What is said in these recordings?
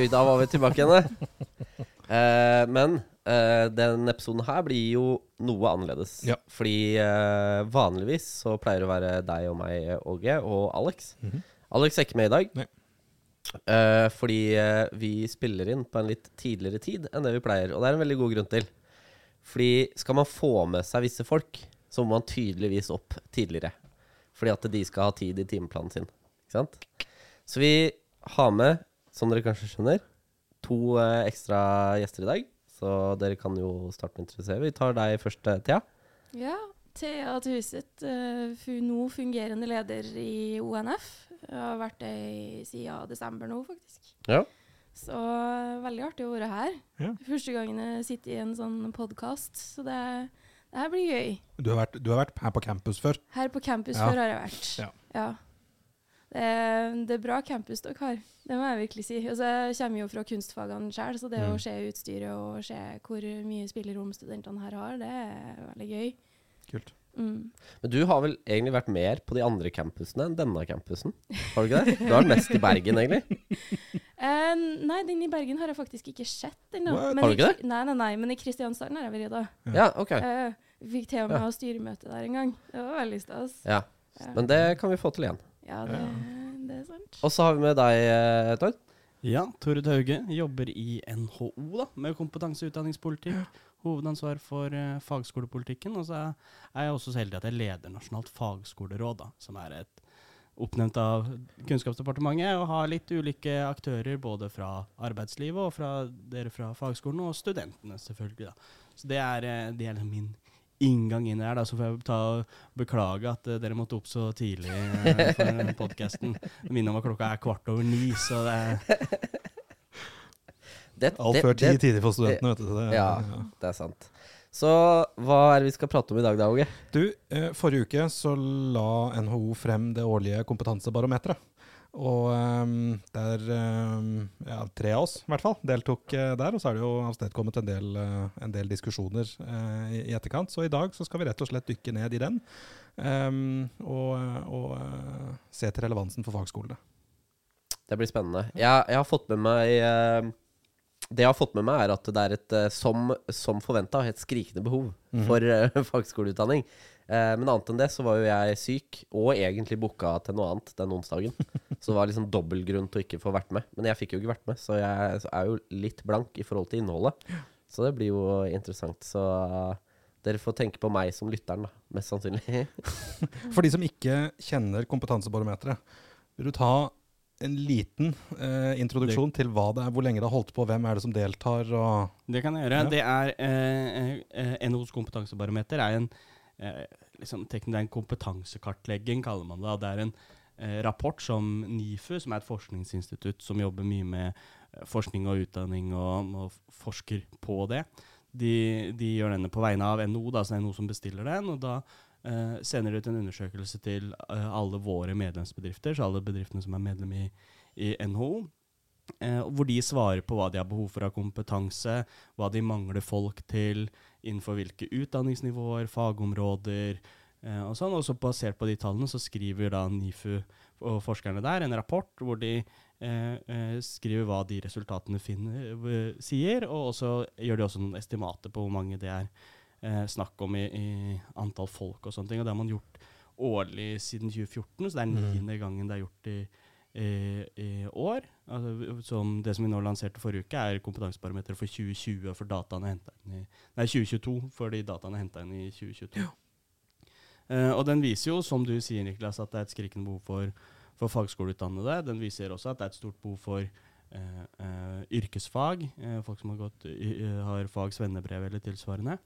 Oi, da var vi tilbake igjen. Eh, men eh, den episoden her blir jo noe annerledes. Ja. Fordi eh, vanligvis så pleier det å være deg og meg, Åge, og Alex. Mhm. Alex er ikke med i dag. Eh, fordi eh, vi spiller inn på en litt tidligere tid enn det vi pleier. Og det er en veldig god grunn til. Fordi skal man få med seg visse folk, så må man tydeligvis opp tidligere. Fordi at de skal ha tid i timeplanen sin. Ikke sant? Så vi har med, som dere kanskje skjønner, to eh, ekstra gjester i dag. Så dere kan jo starte med å introdusere. Vi tar deg først, eh, Thea. Ja, Thea Tuset, uh, nå fungerende leder i ONF. Jeg har vært det siden desember nå, faktisk. Ja. Så eh, veldig artig å være her. Ja. Første gangen jeg sitter i en sånn podkast, så det, det her blir gøy. Du har, vært, du har vært her på campus før. Her på campus Ja. før har jeg vært. Ja. Det, er, det er bra campus dere har, det må jeg virkelig si. Altså, jeg kommer jo fra kunstfagene sjøl, så det Mm. å se utstyret og se hvor mye spillerom studentene her har, det er veldig gøy. Kult. Mm. Men du har vel egentlig vært mer på de andre campusene enn denne campusen? Har du ikke det? Du har mest i Bergen, egentlig. uh, nei, den i Bergen har jeg faktisk ikke sett ennå. Har du ikke det? Nei, nei, nei, men i Kristiansand har jeg vært da. Ja. Ja, ok. Uh, vi fikk til og med Ja. styremøte der en gang. Det var veldig stas. Ja. Ja, Men det kan vi få til igjen. Ja det, det er sant. Og så har vi med deg, eh, Tord. Ja, Tore Tauge jobber i NHO da, med kompetanse- og utdanningspolitikk. Hovedansvar for uh, fagskolepolitikken. Og så er er jeg også så heldig at jeg leder Nasjonalt fagskoleråd, da, som er et oppnevnt av Kunnskapsdepartementet, og har litt ulike aktører både fra arbeidslivet og fra dere fra fagskolen, og studentene selvfølgelig. da. Så det er, eh, det er liksom min inngang inn her. da, Så får jeg ta og beklage at uh, dere måtte opp så tidlig uh, for podkasten. Minne om at klokka er kvart over ni, så det er Det, Alt det- før ti tid tidlig for studentene, vet du. Det, Ja. Det er sant. Så hva er det vi skal prate om i dag, da, Åge? Du, eh, forrige uke så la NHO frem det årlige kompetansebarometeret. Og um, der um, ja, tre av oss i hvert fall deltok uh, der. Og så er det jo avstedkommet en del, uh, en del diskusjoner uh, i, i etterkant. Så i dag så skal vi rett og slett dykke ned i den. um, og og se til relevansen for fagskolene. Det blir spennende. Jeg, jeg har fått med meg Det jeg har fått med meg, er at det er et, som, som forventa, et skrikende behov for for -hmm. fagskoleutdanning. Eh, men annet enn det så var jo jeg syk, og egentlig booka til noe annet den onsdagen. Så det var liksom dobbel grunn til å ikke få vært med. Men jeg fikk jo ikke vært med, så jeg er jo litt blank i forhold til innholdet. Så det blir jo interessant. Så eh, dere får tenke på meg som lytteren, da. Mest sannsynlig. For de som ikke kjenner kompetansebarometeret, vil du ta en liten eh, introduksjon til hva det er, hvor lenge det har holdt på, hvem er det som deltar, og Det kan jeg gjøre. Ja. Det er eh, eh, NHOs kompetansebarometer er en, eh, liksom, det er en kompetansekartlegging, kaller man det. Det er en eh, rapport som NIFU, som er et forskningsinstitutt som jobber mye med eh, forskning og utdanning og, og forsker på det. De, de gjør denne på vegne av NHO, da, så det er NHO som bestiller den. og da eh, sender de ut en undersøkelse til eh, alle våre medlemsbedrifter, så alle bedriftene som er medlem i, i NHO. Eh, hvor de svarer på hva de har behov for av kompetanse, hva de mangler folk til, innenfor hvilke utdanningsnivåer, fagområder eh, og sånn. Og så basert på de tallene så skriver da NIFU og forskerne der en rapport hvor de eh, eh, skriver hva de resultatene finner, eh, sier, og så gjør de også noen estimater på hvor mange det er eh, snakk om i, i antall folk og sånne ting. Og det har man gjort årlig siden 2014, så det er Mm. niende gangen det er gjort i, i, i år. Altså, som det som vi nå lanserte forrige uke, er kompetansebarometeret for 2020 for dataene i Nei, 2022, fordi dataene er henta inn i 2022. Eh, og den viser jo, som du sier, Niklas, at det er et skrikende behov for, for fagskoleutdannede. Den viser også at det er et stort behov for yrkesfag. eh, folk som har, gått, har fag svennebrev eller tilsvarende.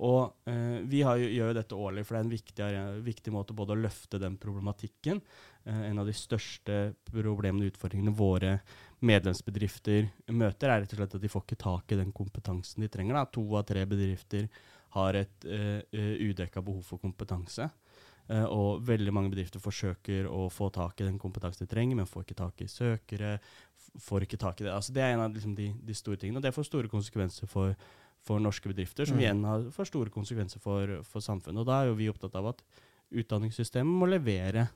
Og eh, vi jo- gjør jo dette årlig, for det er en viktig, viktig måte både å løfte den problematikken. Eh, en av de største problemene og utfordringene våre medlemsbedrifter møter, er rett og slett at de får ikke tak i den kompetansen de trenger. Da. To av tre bedrifter har et uh, udekka behov for kompetanse. Eh, og veldig mange bedrifter forsøker å få tak i den kompetansen de trenger, men får ikke tak i søkere. Får ikke tak i Det Altså det er en av liksom, de, de store tingene. Og det får store konsekvenser for, for norske bedrifter, som Mm. igjen har, får store konsekvenser for, for samfunnet. Og da er jo vi opptatt av at utdanningssystemet må levere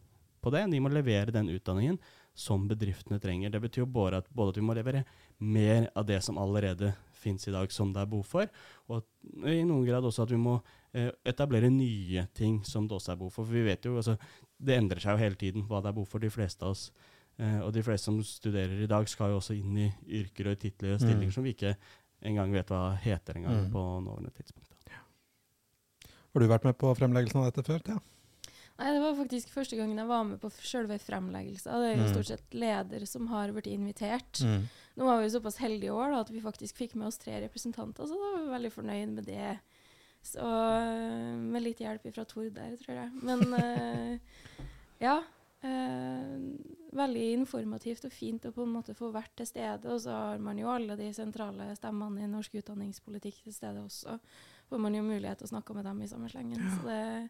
på det. De må levere den utdanningen som bedriftene trenger. Det betyr jo både at, både at vi må levere mer av det som allerede finnes i dag, som det er behov for, og at, i noen grad også at vi må eh, etablere nye ting som det også er behov for. For vi vet jo, altså, det endrer seg jo hele tiden hva det er behov for de fleste av oss. Eh, og de fleste som studerer i dag, skal jo også inn i yrker og titler og stillinger Mm. som vi ikke engang vet hva heter engang Mm. på nåværende tidspunkt. Har du vært med på fremleggelsen av dette før? Ja. Nei, det var faktisk første gangen jeg var med på selve fremleggelsen. Det er jo Mm. stort sett leder som har blitt invitert. Nå var vi jo såpass heldige i år da, at vi faktisk fikk med oss tre representanter, så da var vi veldig fornøyd med det. Så øh, med litt hjelp fra Tord der, tror jeg. Men uh, ja. Øh, veldig informativt og fint å på en måte få vært til stede. Og så har man jo alle de sentrale stemmene i norsk utdanningspolitikk til stede også. Får man jo mulighet til å snakke med dem i samme slengen. Så det er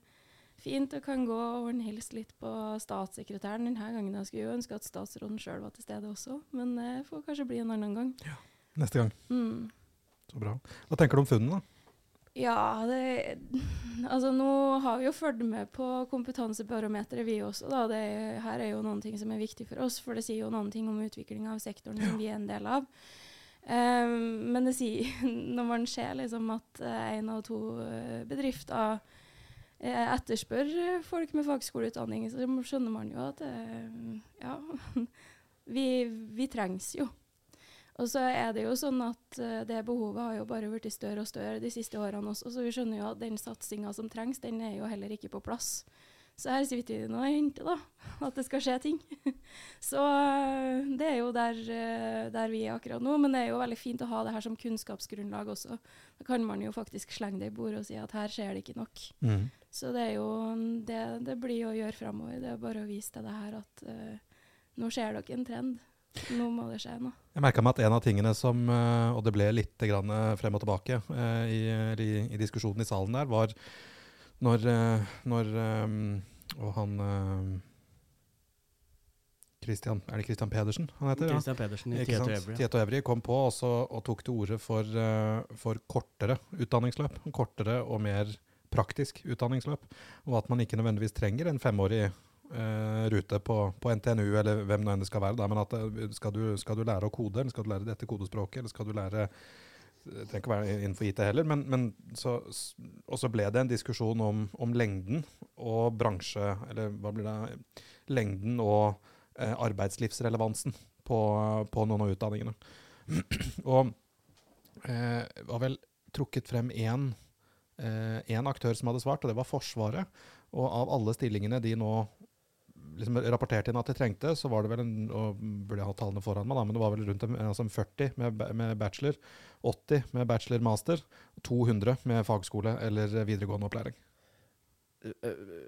fint å kan gå og en hilse litt på statssekretæren denne gangen. Jeg skulle jo ønske at statsråden sjøl var til stede også, men det får kanskje bli en annen gang. Ja, Neste gang. Mm. Så bra. Hva tenker du om funnene, da? Ja, det Altså, nå har vi jo fulgt med på kompetansebarometeret, vi også. Da. Det, her er jo noen ting som er viktig for oss, for det sier jo noen ting om utviklinga av sektoren som vi er en del av. Um, men det sier, når man ser liksom at én av to eh, bedrifter eh, etterspør eh, folk med fagskoleutdanning, så skjønner man jo at eh, ja, vi, vi trengs jo. Og så er det jo sånn at eh, det behovet har jo bare blitt større og større de siste årene også, så vi skjønner jo at den satsinga som trengs, den er jo heller ikke på plass. Så her sitter vi nå og henter, da. At det skal skje ting. så eh, det er jo der, eh, der vi er akkurat nå. Men det er jo veldig fint å ha det her som kunnskapsgrunnlag også. Da kan man jo faktisk slenge det i bordet og si at her skjer det ikke nok. Så det er jo det det blir å gjøre framover. Det er bare å vise til det her at uh, nå ser dere en trend. Nå må det skje noe. Jeg merka meg at en av tingene som eh, Og det ble litt grann eh, frem og tilbake eh, i, i, i diskusjonen i salen der, var når, når Og han Christian, Er det Christian Pedersen han heter? ja? Pedersen i Tieto Evry. Tieto Evry kom på også, og tok til orde for, for kortere utdanningsløp. Kortere og mer praktisk utdanningsløp. Og at man ikke nødvendigvis trenger en femårig eh, rute på, på NTNU, eller hvem nå enn det skal være. Da. Men at eh, skal du, skal du lære å kode, eller skal du lære dette kodespråket, eller skal du lære det trenger ikke være innenfor IT heller, men, men så, og så ble det en diskusjon om, om lengden og bransje, eller hva blir det, lengden og eh, arbeidslivsrelevansen på, på noen av utdanningene. og eh, var vel trukket frem én eh, én aktør som hadde svart, og det var Forsvaret. Og av alle stillingene de nå liksom rapporterte inn at de trengte, så var det vel en og burde jeg ha tallene foran meg da, men det var vel rundt altså 40 med, med bachelor, 80 med bachelor-master, 200 med fagskole eller videregående opplæring.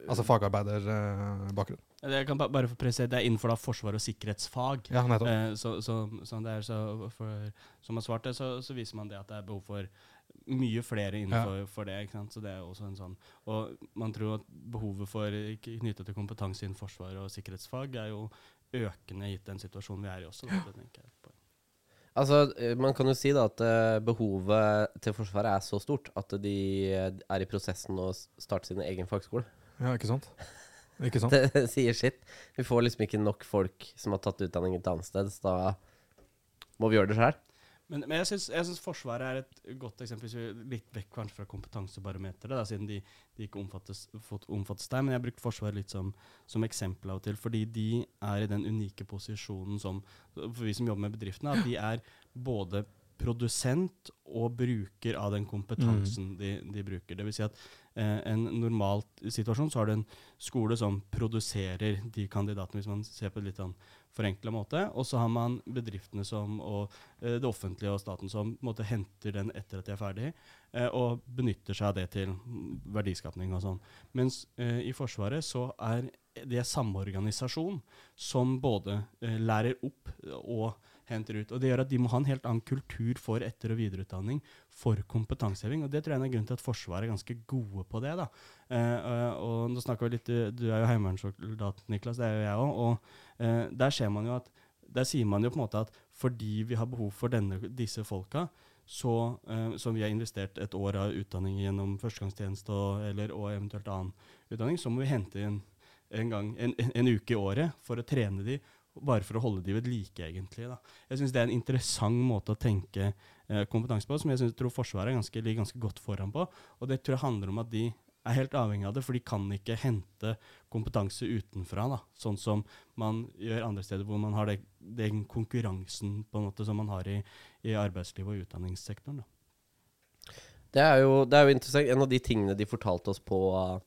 Altså fagarbeiderbakgrunn. Det kan bare få presisere, det er innenfor da forsvar og sikkerhetsfag. Ja, nettopp. Eh, så, så, så så for, Som har svart det, så, så viser man det at det er behov for mye flere innenfor for det. ikke sant? Så det er også en sånn Og man tror at behovet for knyttet til kompetanse innen forsvar og sikkerhetsfag er jo økende gitt den situasjonen vi er i også. Da, det tenker jeg på. Altså, eh, Man kan jo si da at eh, behovet til Forsvaret er så stort at de eh, er i prosessen å starte sin egen fagskole. Ja, ikke sant? Ikke sant? Det sier sitt. Vi får liksom ikke nok folk som har tatt utdanning et annet sted, så da må vi gjøre det sjøl. Men, men jeg syns- Forsvaret er et godt eksempel, litt vekk kanskje fra kompetansebarometeret, siden de, de ikke omfattes, fått, omfattes der. Men jeg har brukt Forsvaret litt som, som eksempel av og til, fordi de er i den unike posisjonen som For vi som jobber med bedriftene, at de er både produsent og bruker av den kompetansen de, de bruker. Det vil si at en normal situasjon så har du en skole som produserer de kandidatene, hvis man ser på en litt sånn forenkla måte. Og så har man bedriftene som, og eh, det offentlige og staten som måte henter den etter at de er ferdig, eh, og benytter seg av det til verdiskapning og sånn. Mens eh, i Forsvaret så er det samorganisasjon som både eh, lærer opp og henter ut. Og Det gjør at de må ha en helt annen kultur for etter- og videreutdanning for kompetanseheving. og Det tror jeg er en grunn til at Forsvaret er ganske gode på det. da. Eh, og, og nå snakker vi litt, Du du er jo heimevernssoldat, Niklas, det er jo jeg òg. Og eh, der ser man jo at der sier man jo på en måte at fordi vi har behov for denne, disse folka, så, eh, som vi har investert et år av utdanning gjennom førstegangstjeneste og, eller, og eventuelt annen utdanning, så må vi hente inn en, gang, en, en, uke i året for å trene de bare for å holde de ved like, egentlig. Da. Jeg syns det er en interessant måte å tenke eh, kompetanse på, som jeg synes, tror Forsvaret ganske, ligger ganske godt foran på. Og det tror jeg handler om at de er helt avhengig av det, for de kan ikke hente kompetanse utenfra. Da. Sånn som man gjør andre steder hvor man har det, den konkurransen på en måte som man har i, i arbeidslivet og utdanningssektoren. Da. Det er, jo, det er jo interessant. En av de tingene de fortalte oss på uh,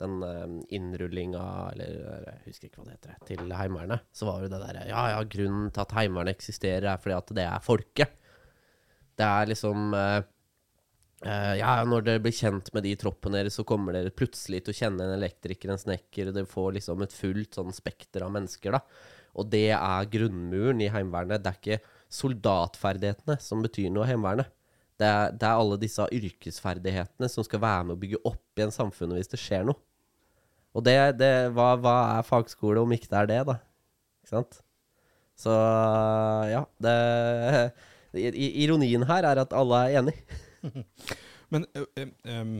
den uh, innrullinga, eller jeg husker ikke hva det heter, til Heimevernet, så var jo det derre Ja, ja, grunnen til at Heimevernet eksisterer, er fordi at det er folket. Det er liksom uh, Uh, ja, når dere blir kjent med de troppene troppen deres, så kommer dere plutselig til å kjenne en elektriker, en snekker, og dere får liksom et fullt sånn spekter av mennesker, da. Og det er grunnmuren i Heimevernet. Det er ikke soldatferdighetene som betyr noe i Heimevernet. Det er, det er alle disse yrkesferdighetene som skal være med å bygge opp igjen samfunnet hvis det skjer noe. Og det, det hva, hva, er fagskole om ikke det er det, da? Ikke sant? Så ja, Ironien her er at alle er enig. Men um,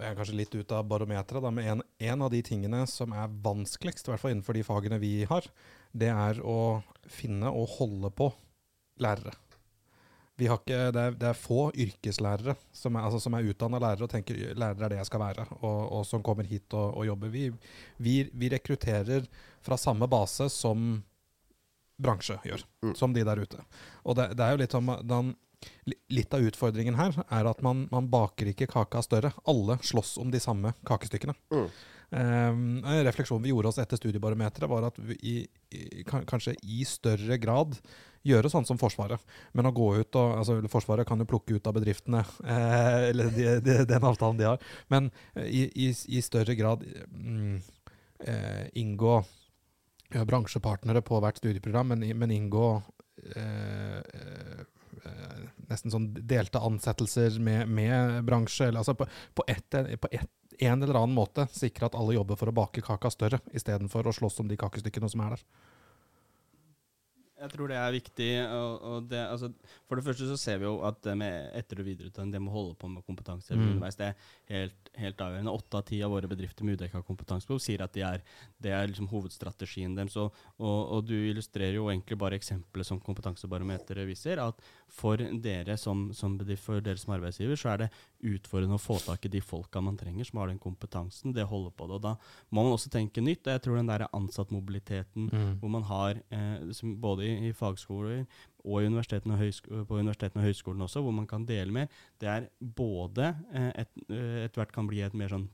jeg er kanskje litt ut av barometeret, men en, en, av de tingene som er vanskeligst, i hvert fall innenfor de fagene vi har, det er å finne og holde på lærere. Ikke, det, er, det, er, få yrkeslærere som er, altså, er utdanna lærere og tenker lærere er det jeg skal være, og, og som kommer hit og, og jobber. Vi, vi, vi, rekrutterer fra samme base som bransje gjør, mm. som de der ute. Og det, det er jo litt om den, Litt av utfordringen her er at man, man, baker ikke kaka større. Alle slåss om de samme kakestykkene. Mm. Um, en refleksjon vi gjorde oss etter studiebarometeret, var at vi i, i, kanskje i større grad gjøre sånn som Forsvaret. Men å gå ut og altså Forsvaret kan jo plukke ut av bedriftene, eh, eller de, de, den avtalen de har. Men eh, i, i, i større grad mm, eh, inngå ja, bransjepartnere på hvert studieprogram, men, men inngå eh, eh Eh, nesten sånn delte ansettelser med, med bransje. Eller, altså på, på, et, på et, en eller annen måte sikre at alle jobber for å bake kaka større, istedenfor å slåss om de kakestykkene som er der. Jeg tror det er viktig. Og, og det, altså, for det første så ser vi jo at det med etter- og videreutdanning, det med å holde på med kompetanse mm. underveis, det er helt, helt avgjørende. Åtte av ti av våre bedrifter med udekka kompetansebehov sier at de er, det er liksom hovedstrategien deres. Og, og, og, du illustrerer jo egentlig bare eksempelet som Kompetansebarometeret viser, at for dere som, som for dere som arbeidsgiver, så er det utfordrende å få tak i de folka man trenger, som har den kompetansen. Det holder på det. Og da må man også tenke nytt. og Jeg tror den der ansattmobiliteten mm. hvor man har eh, både i, i fagskoler og universitetene på universitetene og høyskolene også, hvor man kan dele mer, det er både eh, et, eh, etter hvert kan bli et mer sånn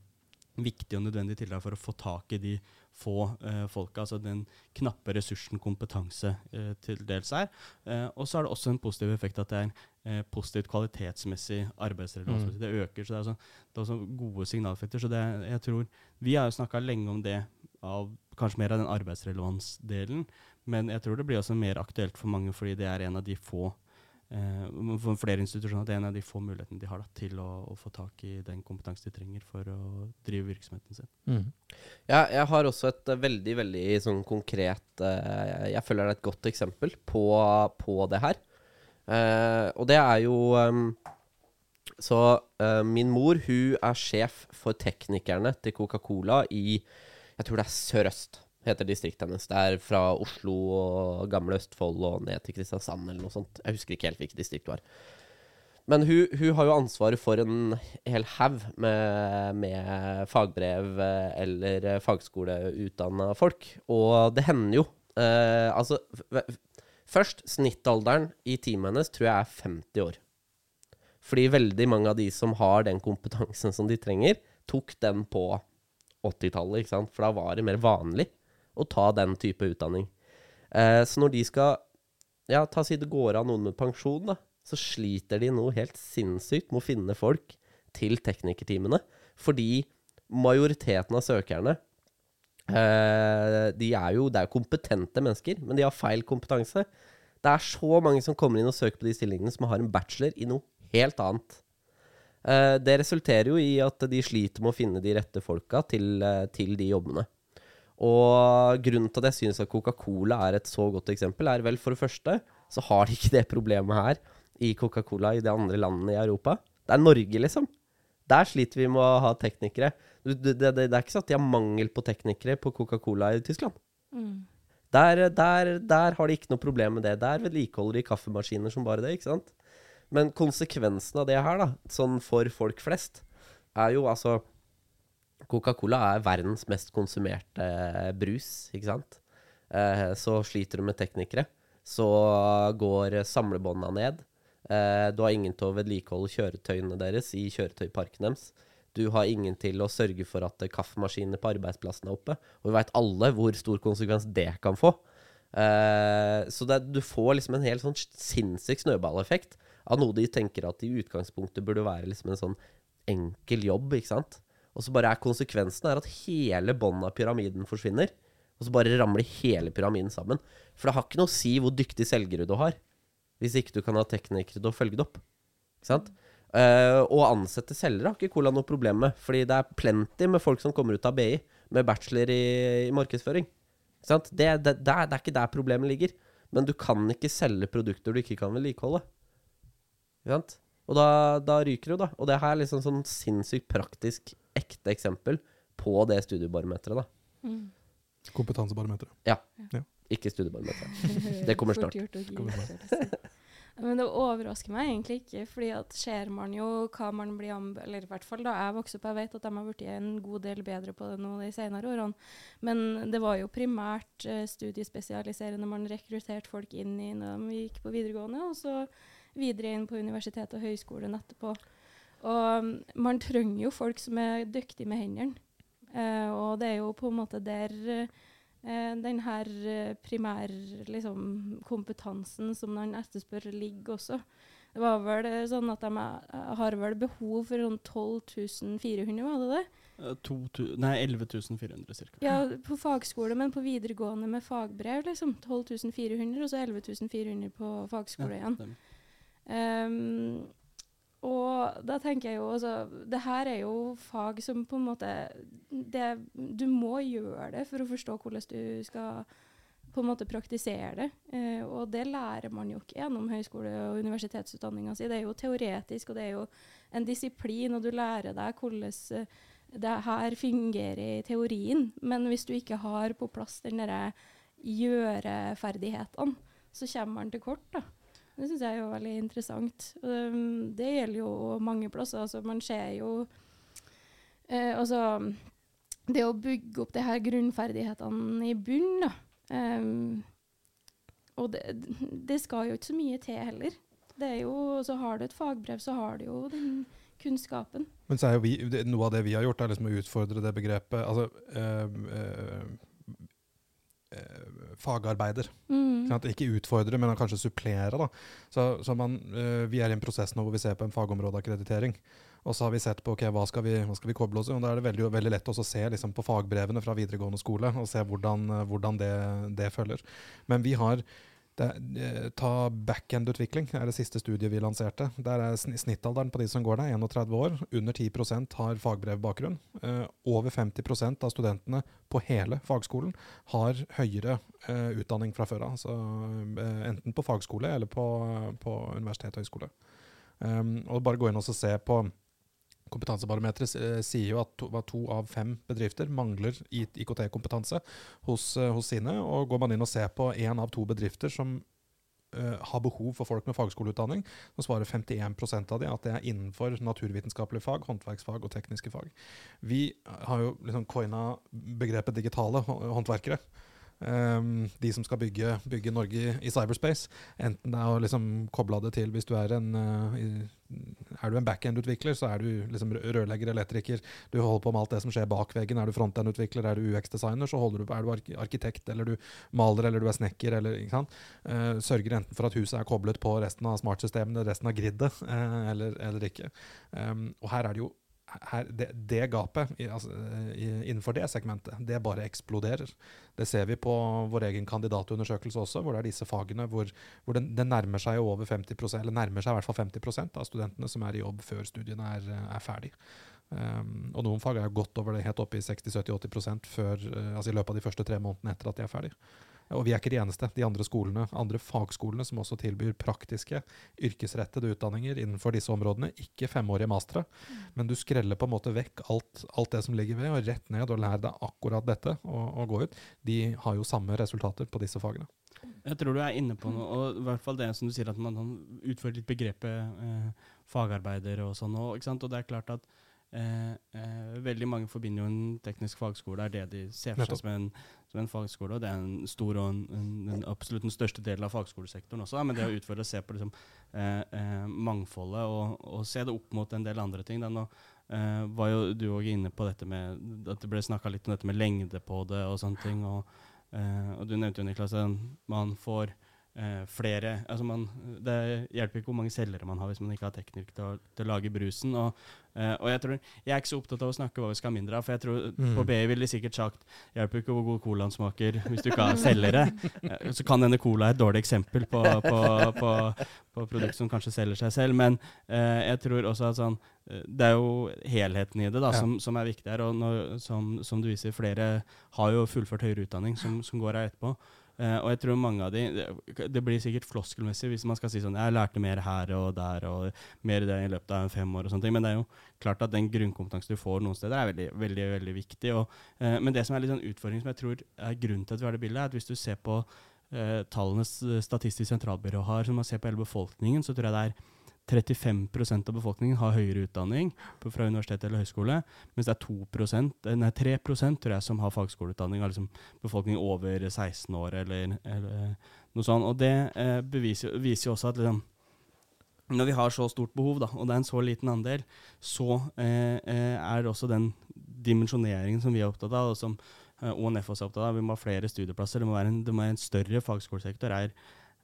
viktig og nødvendig tiltak for å få tak i de få eh, folka, altså den knappe ressursen kompetanse eh, til dels er. Eh, og så er det også en positiv effekt at det er eh, positivt kvalitetsmessig arbeidsrelevans. Mm. Det øker, så det er, også, det er også gode signaleffekter. Så det, jeg tror, Vi har jo snakka lenge om det, av, kanskje mer av den arbeidsrelevansdelen, men jeg tror det blir også mer aktuelt for mange fordi det er en av de få eh, for flere institusjoner det er en av de få mulighetene de har da, til å, å, få tak i den kompetansen de trenger for å drive virksomheten sin. Mm. Ja, jeg har også et uh, veldig veldig sånn konkret eh, Jeg føler det er et godt eksempel på, på det her. Eh, og det er jo um, Så min mor hun er sjef for teknikerne til Coca-Cola i Jeg tror det er Sør-Øst heter distriktet hennes. Det er fra Oslo og gamle Østfold og ned til Kristiansand eller noe sånt. Jeg husker ikke helt hvilket distrikt det var. Men hun, hun, har jo ansvaret for en hel haug med, med, fagbrev eller fagskoleutdanna folk. Og det hender jo eh, Altså, først snittalderen i teamet hennes tror jeg er 50 år. Fordi veldig mange av de som har den kompetansen som de trenger, tok den på 80-tallet, ikke sant. For da var det mer vanlig å ta den type utdanning. Eh, så når de skal ja, ta si det går av noen med pensjon, da, så sliter de noe helt sinnssykt med å finne folk til teknikerteamene. Fordi majoriteten av søkerne eh, de er jo, Det er jo kompetente mennesker, men de har feil kompetanse. Det er så mange som kommer inn og søker på de stillingene som har en bachelor i noe helt annet. Eh, det resulterer jo i at de sliter med å finne de rette folka til, eh, til de jobbene. Og grunnen til at jeg synes at Coca-Cola er et så godt eksempel, er vel for det første så har de ikke det problemet her i Coca-Cola i de andre landene i Europa. Det er Norge, liksom. Der sliter vi med å ha teknikere. Det, det, det, det er ikke sånn at de har mangel på teknikere på Coca-Cola i Tyskland. Mm. Der, der, der har de ikke noe problem med det. Der vedlikeholder de kaffemaskiner som bare det, ikke sant? Men konsekvensen av det her, da, sånn for folk flest, er jo altså Coca-Cola er verdens mest konsumerte eh, brus, ikke sant? Eh, så sliter du med teknikere. Så går samlebånda ned. Eh, du har ingen til å vedlikeholde kjøretøyene deres i kjøretøyparken deres. Du har ingen til å sørge for at kaffemaskinene på arbeidsplassen er oppe. Og vi veit alle hvor stor konsekvens det kan få. Så det, du får liksom en helt sånn sinnssyk snøballeffekt av noe de tenker at i utgangspunktet burde være liksom en sånn enkel jobb, ikke sant. Og så bare er konsekvensen er at hele bånden av pyramiden forsvinner. Og så bare ramler hele pyramiden sammen. For det har ikke noe å si hvor dyktig selgere du har, hvis ikke du kan ha teknikere til å følge det opp. Ikke sant? Uh, ansette selgere har ikke Cola noe problem med. Fordi det er plenty med folk som kommer ut av BI med bachelor i, i markedsføring. Ikke sant? Det, det, det, er, det er ikke der problemet ligger. Men du kan ikke selge produkter du ikke kan vedlikeholde. Ikke sant? Og da, da ryker du, da. Og det her er liksom sånn sinnssykt praktisk, ekte eksempel på det studiebarometeret, da. Mm. Kompetansebarometeret. Ikke studiebarometeret. Det kommer snart. Men det overrasker meg egentlig ikke, fordi at ser man jo hva man blir anbefalt Eller i hvert fall da jeg vokste opp, jeg vet at de har blitt en god del bedre på det nå de senere årene. Men det var jo primært eh, studiespesialiserende man rekrutterte folk inn i når de gikk på videregående, og så videre inn på universitet og høyskolen etterpå. Og mm, man trenger jo folk som er dyktige med hendene. Eh, og det er jo på en måte der eh, den her primær primærkompetansen liksom, kompetansen som man etterspør, ligger også. Det var vel eh, sånn at de eh, har vel behov for sånn 12 400, var det det? Eh, to Nei, 11 400 ca. Ja, på fagskole, men på videregående med fagbrev, liksom. 12 400, og så 11 400 på fagskole igjen. Ehm, og da tenker jeg jo altså Det her er jo fag som på en måte det, Du må gjøre det for å forstå hvordan du skal på en måte praktisere det. Eh, og det lærer man jo ikke gjennom høyskole- og universitetsutdanninga si. Det er jo teoretisk, og det er jo en disiplin, og du lærer deg hvordan eh, det her fungerer i teorien. Men hvis du ikke har på plass den derre gjøreferdighetene, så kommer man til kort, da. Det syns jeg er veldig interessant. Um, det gjelder jo mange plasser. Altså, man ser jo eh, Altså Det å bygge opp de her grunnferdighetene i bunnen, da. Um, og det, det skal jo ikke så mye til heller. Det er jo, så Har du et fagbrev, så har du jo den kunnskapen. Men så er jo vi, det, noe av det vi har gjort, er liksom å utfordre det begrepet Altså øh, eh, fagarbeider. Mm. Ikke utfordre, men kanskje supplere. Da. Så, så man, eh, vi er i en prosess nå hvor vi ser på en fagområdeakkreditering. Og så har vi sett på okay, hva skal vi, hva skal vi koble oss i. Og Da er det veldig, veldig lett å se liksom, på fagbrevene fra videregående skole og se hvordan, eh, hvordan det, det følger. Men vi har det, eh, Ta backend-utvikling er det siste studiet vi lanserte. Der er Snittalderen på de som går der, 31 år. Under 10% har fagbrevbakgrunn. Eh, over 50% av studentene på hele fagskolen har høyere eh, utdanning fra før av. Altså, enten på fagskole eller på, på universitet og høyskole. Og bare gå inn og se på Kompetansebarometeret eh, sier jo at to, to av fem bedrifter mangler IKT-kompetanse hos, eh, hos sine. Og går man inn og ser på én av to bedrifter som uh, har behov for folk med fagskoleutdanning, så svarer 51% av de at det er innenfor naturvitenskapelige fag, håndverksfag og tekniske fag. Vi har jo liksom coina begrepet digitale hå- håndverkere. Um, de som skal bygge, bygge Norge i, i cyberspace. Enten det er å liksom koble det til hvis du er en uh, Er du en backend-utvikler, så er du liksom rø- rørlegger, elektriker. Du holder på med alt det som skjer bak veggen. Er du frontend-utvikler, er du UX-designer, så holder du, på- er du arkitekt, eller du maler, eller du er snekker, eller ikke sant. Uh, sørger enten for at huset er koblet på resten av smartsystemene, resten av gridet, uh, eller, eller ikke. Um, og her er det jo her, det, det gapet altså, innenfor det segmentet, det bare eksploderer. Det ser vi på vår egen kandidatundersøkelse også, hvor det er disse fagene hvor, hvor det, nærmer seg over 50% eller nærmer seg i hvert fall 50% av studentene som er i jobb før studiene er, er ferdig. Um, og noen fag er godt over det, helt oppe i 60-70-80% før, uh, altså i løpet av de første tre månedene etter at de er ferdig. Og vi er ikke de eneste. De andre skolene, andre fagskolene som også tilbyr praktiske, yrkesrettede utdanninger innenfor disse områdene, ikke femårige mastere, men du skreller på en måte vekk alt, alt det som ligger ved, og rett ned og lær deg akkurat dette og, og gå ut. De har jo samme resultater på disse fagene. Jeg tror du er inne på noe, og i hvert fall det som du sier, at man utfører litt begrepet eh, fagarbeider og sånn òg. Og det er klart at eh, eh, veldig mange forbinder jo en teknisk fagskole, er det de ser for seg som en, som en fagskole. Og det er en stor og en, en, en absolutt den største delen av fagskolesektoren også. Da, men det å utfordre å se på liksom, eh, eh, mangfoldet og, og, se det opp mot en del andre ting. Da. Nå eh, var jo du òg inne på dette med at det ble snakka litt om dette med lengde på det og sånne ting. og Uh, og du nevnte jo, Niklas, at man får flere altså man, Det hjelper ikke hvor mange selgere man har hvis man ikke har teknikk til, til, å lage brusen. Og, uh, og jeg, tror, jeg er ikke så opptatt av å snakke hva vi skal ha mindre av. For jeg tror mm. på BI ville de sikkert sagt hjelper ikke hvor god colaen smaker hvis du ikke har selgere. så kan denne cola er et dårlig eksempel på, på, på, på produkt som kanskje selger seg selv. Men jeg tror også at sånn det er jo helheten i det da, ja. som, som, er viktig her. Og når, som, som, du viser, flere har jo fullført høyere utdanning som, som går her etterpå. Uh, og jeg tror mange av de det, det, blir sikkert floskelmessig hvis man skal si sånn Jeg lærte mer her og der og mer i det i løpet av fem år og sånne ting. Men det er jo klart at den grunnkompetansen du får noen steder, er veldig, veldig, veldig viktig. Og, uh, men det som er litt sånn utfordring som jeg tror er grunnen til at vi har det bildet, er at hvis du ser på uh, tallenes Statistisk sentralbyrå har, som man ser på hele befolkningen, så tror jeg det er 35% av befolkningen har høyere utdanning fra universitet eller høyskole, mens det er 2% nei 3% tror jeg, som har fagskoleutdanning, av liksom befolkningen over 16 år eller, eller noe sånt. Og det eh, beviser, viser jo også at liksom, når vi har så stort behov, da, og det er en så liten andel, så eh, eh er det også den dimensjoneringen som vi er opptatt av, og som eh, ONF også er opptatt av. Vi må ha flere studieplasser. Det må være en, det må være en større fagskolesektor. er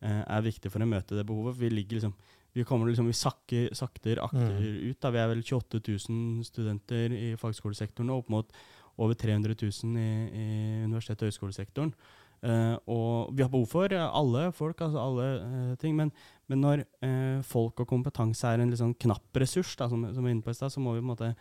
eh, er viktig for å møte det behovet. Vi ligger liksom vi kommer liksom, vi sakker, sakter akter mm. ut. Da. Vi er vel 28 000 studenter i fagskolesektoren og opp mot over 300 000 i, i universitet- og høyskolesektoren. Uh, og vi har behov for alle folk, altså alle uh, ting. Men, men når uh, folk og kompetanse er en sånn knapp ressurs, da, som, som vi er inne på i stad, så må vi på en måte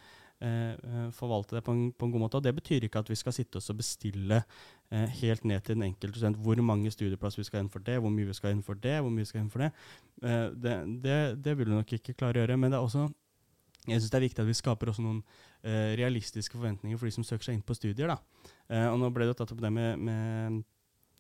forvalte det på en, på en, god måte. Og Det betyr ikke at vi skal sitte oss og bestille eh, helt ned til den enkelte student hvor mange studieplasser vi skal ha innenfor det, hvor mye vi skal ha innenfor det, hvor mye vi skal ha innenfor det. Eh, det, det, det vil du nok ikke klare å gjøre. Men det er også jeg synes det er viktig at vi skaper også noen eh, realistiske forventninger for de som søker seg inn på studier. Da. Eh, og nå ble det tatt opp det med, med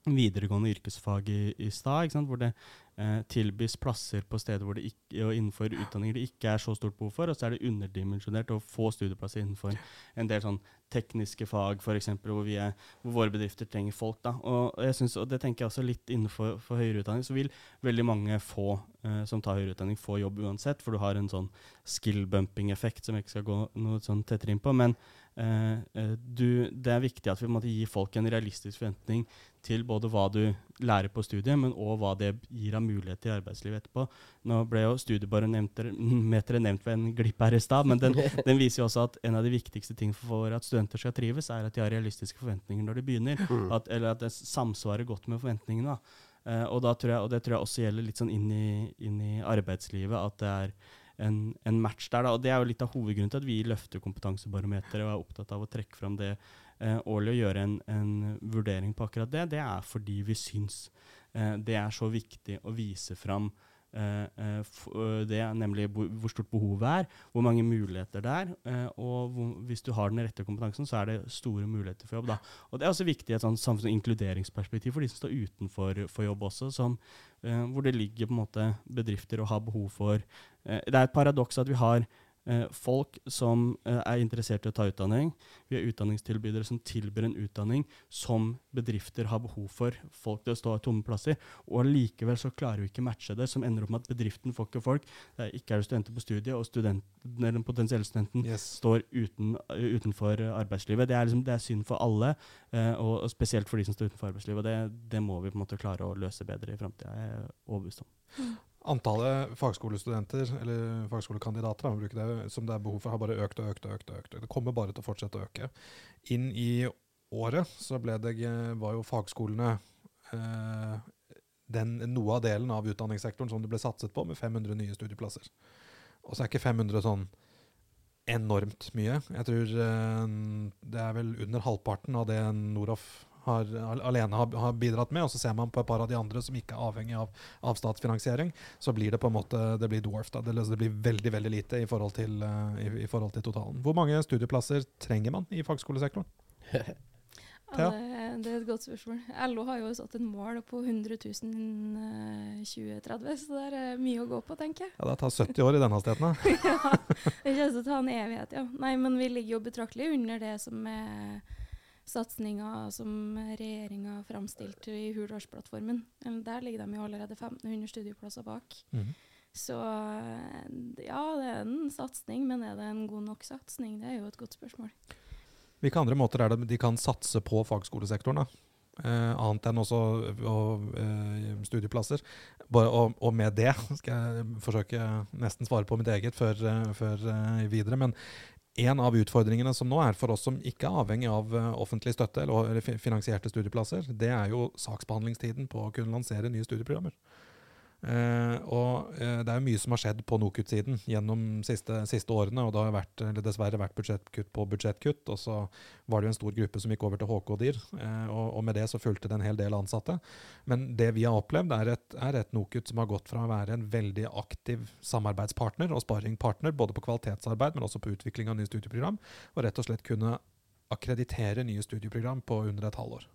videregående yrkesfag i, i stad, hvor det eh, tilbys plasser på steder hvor det ikke, og innenfor utdanninger det ikke er så stort behov for, og så er det underdimensjonert å få studieplasser innenfor en del sånn tekniske fag, f.eks., hvor, hvor våre bedrifter trenger folk. Da. Og, jeg synes, og det tenker jeg også litt innenfor høyere utdanning, så vil veldig mange få eh, som tar høyere utdanning, få jobb uansett, for du har en sånn skill-bumping-effekt som jeg ikke skal gå noe sånn tettere inn på. men du, det er viktig at vi måtte gi folk en realistisk forventning til både hva du lærer på studiet, men òg hva det gir av mulighet i arbeidslivet etterpå. Nå ble jo studiebarometeret nevnt ved en glipp her i stad, men den, den, viser jo også at en av de viktigste tingene for at studenter skal trives, er at de har realistiske forventninger når de begynner. Mm. At, eller at det samsvarer godt med forventningene. Uh, og, jeg, og, det tror jeg også gjelder litt sånn inn i, inn i arbeidslivet. at det er en, en, match der. Da. Og Det er jo litt av hovedgrunnen til at vi løfter kompetansebarometeret og er opptatt av å trekke fram det eh, årlig og gjøre en, en, vurdering på akkurat det. Det er fordi vi syns eh, det er så viktig å vise fram Eh, eh, eh, det nemlig hvor stort behovet er, hvor mange muligheter det er. og hvis du har den rette kompetansen, så er det store muligheter for jobb. Da. Og Det er også viktig i et samfunns- og inkluderingsperspektiv for de som står utenfor for jobb også, som, hvor det ligger på en måte bedrifter og har behov for Det er et paradoks at vi har eh, folk som eh, er interessert i å ta utdanning. Vi har utdanningstilbydere som tilbyr en utdanning som bedrifter har behov for folk til å stå tomme plasser. Og likevel så klarer vi ikke matche det, som ender opp med at bedriften får ikke folk. Det er ikke er det studenter på studiet, og studenten, den potensielle studenten yes. står uten, utenfor arbeidslivet. Det er, liksom, det er synd for alle, eh, og, spesielt for de som står utenfor arbeidslivet. og det, det, må vi på en måte klare å løse bedre i framtida, er jeg overbevist om. Antallet fagskolestudenter, eller fagskolekandidater, det, som det er behov for, har bare økt og økt. og økt, og økt. Det kommer bare til å fortsette å øke. Inn i året så det, var jo fagskolene eh, den, noe av delen av utdanningssektoren som det ble satset på, med 500 nye studieplasser. Og så er ikke 500 sånn enormt mye. Jeg tror eh, det er vel under halvparten av det Noroff har, alene har, har, bidratt med, og så ser man på et par av de andre som ikke er avhengig av, av statsfinansiering, så blir det på en måte det blir dwarf. Da. Det, det blir veldig veldig lite i forhold, til, uh, i, i forhold til totalen. Hvor mange studieplasser trenger man i fagskolesektoren? Ja, det, det, er et godt spørsmål. LO har jo satt et mål på 100 000 innen 2030, så det er mye å gå på, tenker jeg. Ja, Det tar 70 år i denne hastigheten. ja, det kommer til å ta en evighet, ja. Nei, men vi ligger jo betraktelig under det som er satsinga som regjeringa framstilte i Hurdalsplattformen. Der ligger de jo allerede 1500 studieplasser bak. Mm. Så ja, det er en satsing, men er det en god nok satsing? Det er jo et godt spørsmål. Hvilke andre måter er det de kan satse på fagskolesektoren? da? Eh, annet enn også og, eh, studieplasser. Bare, og, og, med det skal jeg forsøke nesten svare på mitt eget før, uh, før eh, videre. Men en av utfordringene som nå er for oss som ikke er avhengig av uh, offentlig støtte eller, finansierte studieplasser, det er jo saksbehandlingstiden på å kunne lansere nye studieprogrammer. Uh, og uh, det er jo mye som har skjedd på NOKUT-siden gjennom siste, siste årene. Og det har vært, dessverre vært budsjettkutt på budsjettkutt. Og så var det jo en stor gruppe som gikk over til HK-DIR. Uh, og, og, med det så fulgte det en hel del ansatte. Men det vi har opplevd, er et, er et NOKUT som har gått fra å være en veldig aktiv samarbeidspartner og sparringpartner, både på kvalitetsarbeid, men også på utvikling av nye studieprogram, og rett og slett kunne akkreditere nye studieprogram på under et halvår.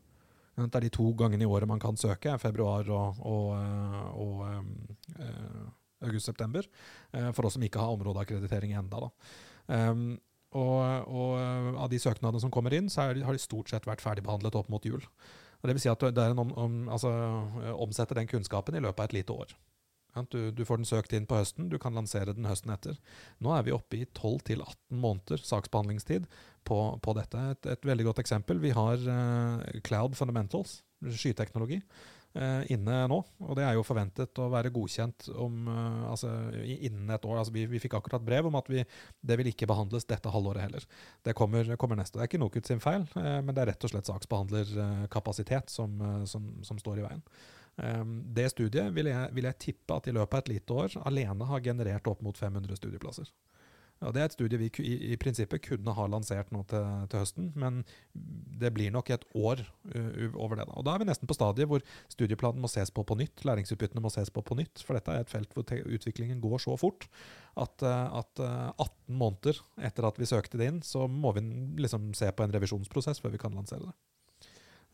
Det er de to gangene i året man kan søke, februar og, og, eh, og uh, august-september. Uh, for oss som ikke har områdeakkreditering ennå. Um, og, og, av de søknadene som kommer inn, så de, har de stort sett vært ferdigbehandlet opp mot jul. Og det vil si at en om, om, altså, omsette den kunnskapen i løpet av et lite år. Du, du, får den søkt inn på høsten, du kan lansere den høsten etter. Nå er vi oppe i 12-18 måneder saksbehandlingstid på, på dette. Et, et, veldig godt eksempel. Vi har uh, Cloud Fundamentals, skyteknologi, uh, inne nå. Og det er jo forventet å være godkjent om, uh, altså, innen et år. Altså, vi, vi, fikk akkurat brev om at vi, det vil ikke behandles dette halvåret heller. Det kommer, kommer neste. Det er ikke NOKUT sin feil, men det er rett og slett saksbehandlerkapasitet som, som, som står i veien. Um, det studiet vil jeg, vil jeg, tippe at i løpet av et lite år alene har generert opp mot 500 studieplasser. Ja, det er et studie vi i, i prinsippet kunne ha lansert nå til, til, høsten, men det blir nok et år uh, over det. Da. Og da er vi nesten på stadiet hvor studieplanen må ses på på nytt, læringsutbyttene må ses på på nytt. For dette er et felt hvor utviklingen går så fort at, uh, at uh, 18 måneder etter at vi søkte det inn, så må vi liksom se på en revisjonsprosess før vi kan lansere det.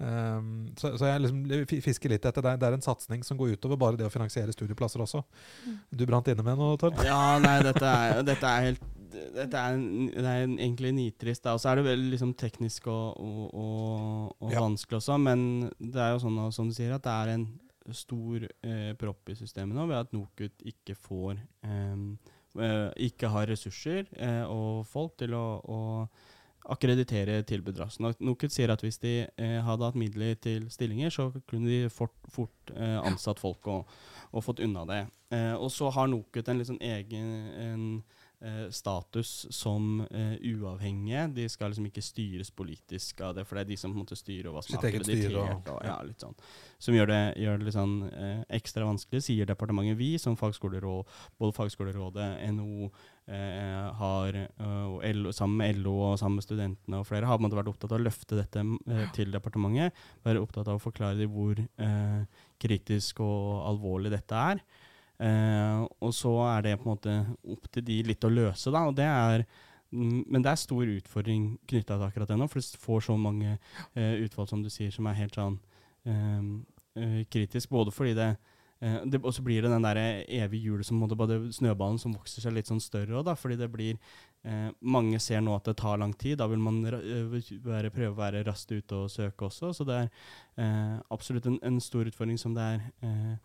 Um, så, så, jeg liksom fisker litt etter det. Det er en satsing som går utover bare det å finansiere studieplasser også. Mm. Du brant inne med noe, Tord? Ja, nei, dette er, dette er helt dette er, det er egentlig nitrist. Og så er det veldig liksom, teknisk og, og, og, og ja. vanskelig også. Men det er jo sånn som du sier, at det er en stor eh, propp i systemet nå ved at NOKUT ikke får eh, Ikke har ressurser eh, og folk til å, å akkreditere tilbud raskt. NOKUT sier at hvis de eh, hadde hatt midler til stillinger, så kunne de fort, fort eh, ansatt folk og, og, fått unna det. Eh, og så har NOKUT en sånn egen en, status som uh, uavhengige. De skal liksom ikke styres politisk av det, for det er de som på en måte styrer hva som er akkreditert. Og, ja, litt sånn. Som gjør det, gjør det litt sånn uh, ekstra vanskelig, sier departementet. Vi som fagskoleråd, både Fagskolerådet, NHO, eh, har, og LO, sammen med LO og sammen med studentene og flere, har man vært opptatt av å løfte dette til departementet. Være opptatt av å forklare dem hvor kritisk og alvorlig dette er. Uh, og så er det på en måte opp til de litt å løse, da. Og det er, mm, men det er stor utfordring knytta til akkurat det nå, for du får så mange eh, utfall som du sier, som er helt sånn eh, kritisk. Både fordi det, det Og så blir det den der evige hjulet som bare snøballen som vokser seg litt sånn større òg. Fordi det blir Mange ser nå at det tar lang tid. Da vil man være, prøve å være raskt ute og søke også. Så det er absolutt en, en, stor utfordring som det er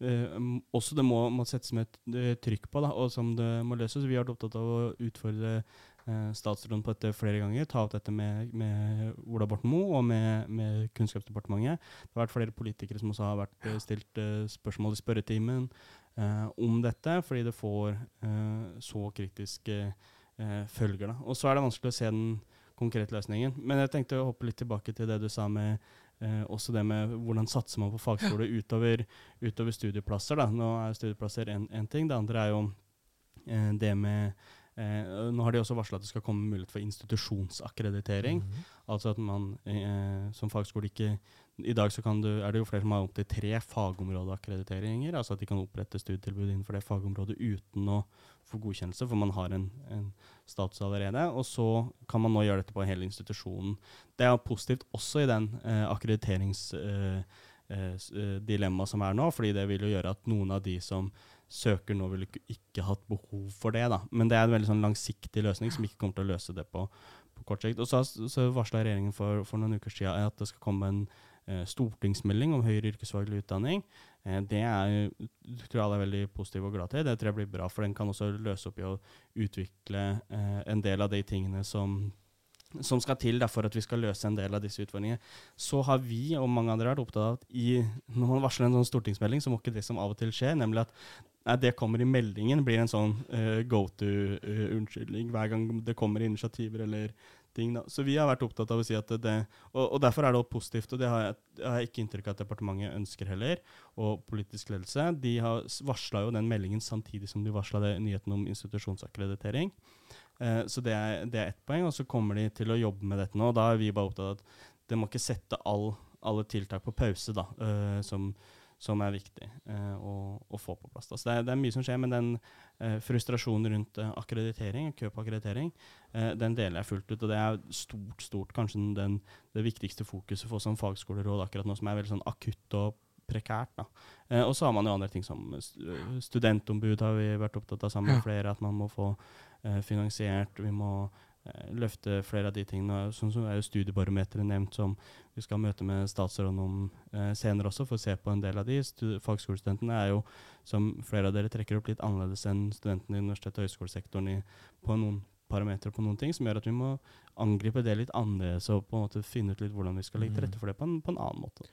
også det må, må settes med et uh, trykk på, da, og som det må løses. Vi har vært opptatt av å utfordre uh, statsråden på dette flere ganger. Ta opp dette med, med Ola Borten Moe og med, med, Kunnskapsdepartementet. Det har vært flere politikere som også har vært, stilt spørsmål i spørretimen om dette, fordi det får så kritiske følger. Da. Og så er det vanskelig å se den konkrete løsningen. Men jeg tenkte å hoppe litt tilbake til det du sa med Eh, også det med hvordan satser man på fagskole utover, utover studieplasser. Da. Nå er studieplasser én ting. Det andre er jo eh, det med Eh, nå har de også varsla at det skal komme mulighet for institusjonsakkreditering. Mhm. Altså at man eh, som fagskole ikke I dag kan du, er det jo flere som har opptil tre fagområdeakkrediteringer. Altså at de kan opprette studietilbud innenfor det fagområdet uten å få godkjennelse, for man har en, en status allerede. Og så kan man nå gjøre dette på hele institusjonen. Det er positivt også i den eh, akkrediteringsdilemmaet eh, eh, som er nå, fordi det vil jo gjøre at noen av de som søker nå, vil ikke, hatt behov for det. da. Men det er en veldig sånn langsiktig løsning som ikke kommer til å løse det på, på kort sikt. Og så, så varsla regjeringen for, for noen uker siden at det skal komme en Eh, stortingsmelding om høyere yrkesfaglig utdanning. Eh, det er, tror jeg alle er veldig positive og glad til. Det tror jeg blir bra, for den kan også løse opp i å utvikle eh, en del av de tingene som, som skal til for at vi skal løse en del av disse utfordringene. Så har vi og mange andre vært opptatt av at i, når man varsler en sånn stortingsmelding, så må ikke det som av og til skjer, nemlig at nei, det kommer i meldingen, blir en sånn uh, go to-unnskyldning uh, hver gang det kommer initiativer eller ting. Da. Så vi har vært opptatt av å si at det, og, og derfor er det også positivt, og det har jeg, jeg har ikke inntrykk av at departementet ønsker heller, og politisk ledelse. De har varsla jo den meldingen samtidig som de varsla nyheten om institusjonsakkreditering. Eh, så det er, det er ett poeng, og så kommer de til å jobbe med dette nå. og Da er vi bare opptatt av at det må ikke sette all, alle tiltak på pause, da, eh, som som er viktig eh, å, å, få på plass. Altså det er, det er, mye som skjer, men den eh, frustrasjonen rundt eh, akkreditering, kø på akkreditering, eh, den deler jeg fullt ut. Og det er stort, stort kanskje den, det viktigste fokuset for som fagskoleråd akkurat nå, som er veldig sånn akutt og prekært. Da. Eh, og så har man jo andre ting som studentombud har vi vært opptatt av sammen med flere, at man må få eh, finansiert. Vi må løfte flere av de tingene. Sånn som er jo Studiebarometeret nevnt, som vi skal møte med statsråden om eh, senere også, for å se på en del av de. Fagskolestudentene er jo, som flere av dere trekker opp, litt annerledes enn studentene i universitet- og høyskolesektoren i, på noen parametere på noen ting, som gjør at vi må angripe det litt annerledes og på en måte finne ut litt hvordan vi skal legge til rette mm. for det på en, på en annen måte.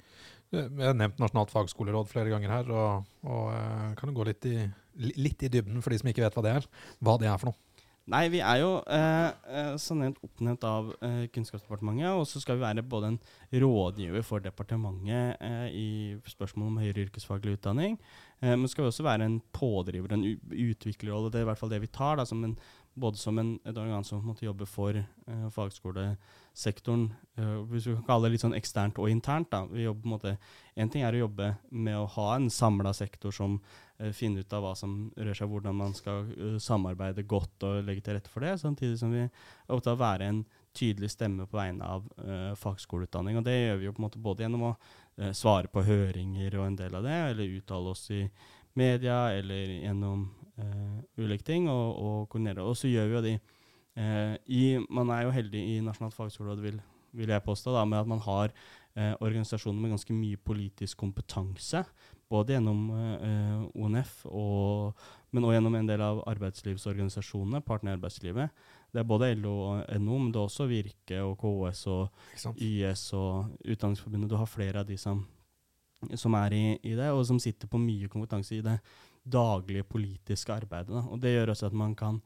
Vi har nevnt Nasjonalt fagskoleråd flere ganger her, og, og kan kan gå litt i, litt i dybden for de som ikke vet hva det er. Hva det er for noe? Nei, vi er jo eh, sånn som nevnt oppnevnt av eh, Kunnskapsdepartementet. Og så skal vi være både en rådgiver for departementet eh, i spørsmål om høyere yrkesfaglig utdanning. Eh, men skal vi også være en pådriver, en utviklerrolle. Det er i hvert fall det vi tar. Da, som en, både som en, et organ som måtte jobbe for eh, fagskolesektoren, hvis vi kan kalle det litt sånn eksternt og internt. Da. Vi jobber på en måte, En ting er å jobbe med å ha en samla sektor som finne ut av hva som rører seg, hvordan man skal uh, samarbeide godt og legge til rette for det, samtidig som vi er opptatt av å være en tydelig stemme på vegne av uh, fagskoleutdanning. Og det gjør vi jo på en måte både gjennom å svare på høringer og en del av det, eller uttale oss i media eller gjennom ulike ting, og, og koordinere. Og så gjør vi jo de i, Man er jo heldig i Nasjonalt fagskoleråd, vil, vil jeg påstå, da, med at man har eh, organisasjoner med ganske mye politisk kompetanse både gjennom eh, ONF, og, men også gjennom en del av arbeidslivsorganisasjonene, partene i arbeidslivet. Det er både LO og NO, men det er også Virke og KS og YS og Utdanningsforbundet. Du har flere av de som, som er i, i, det, og som sitter på mye kompetanse i det daglige politiske arbeidet. Da. Og det gjør også at man kan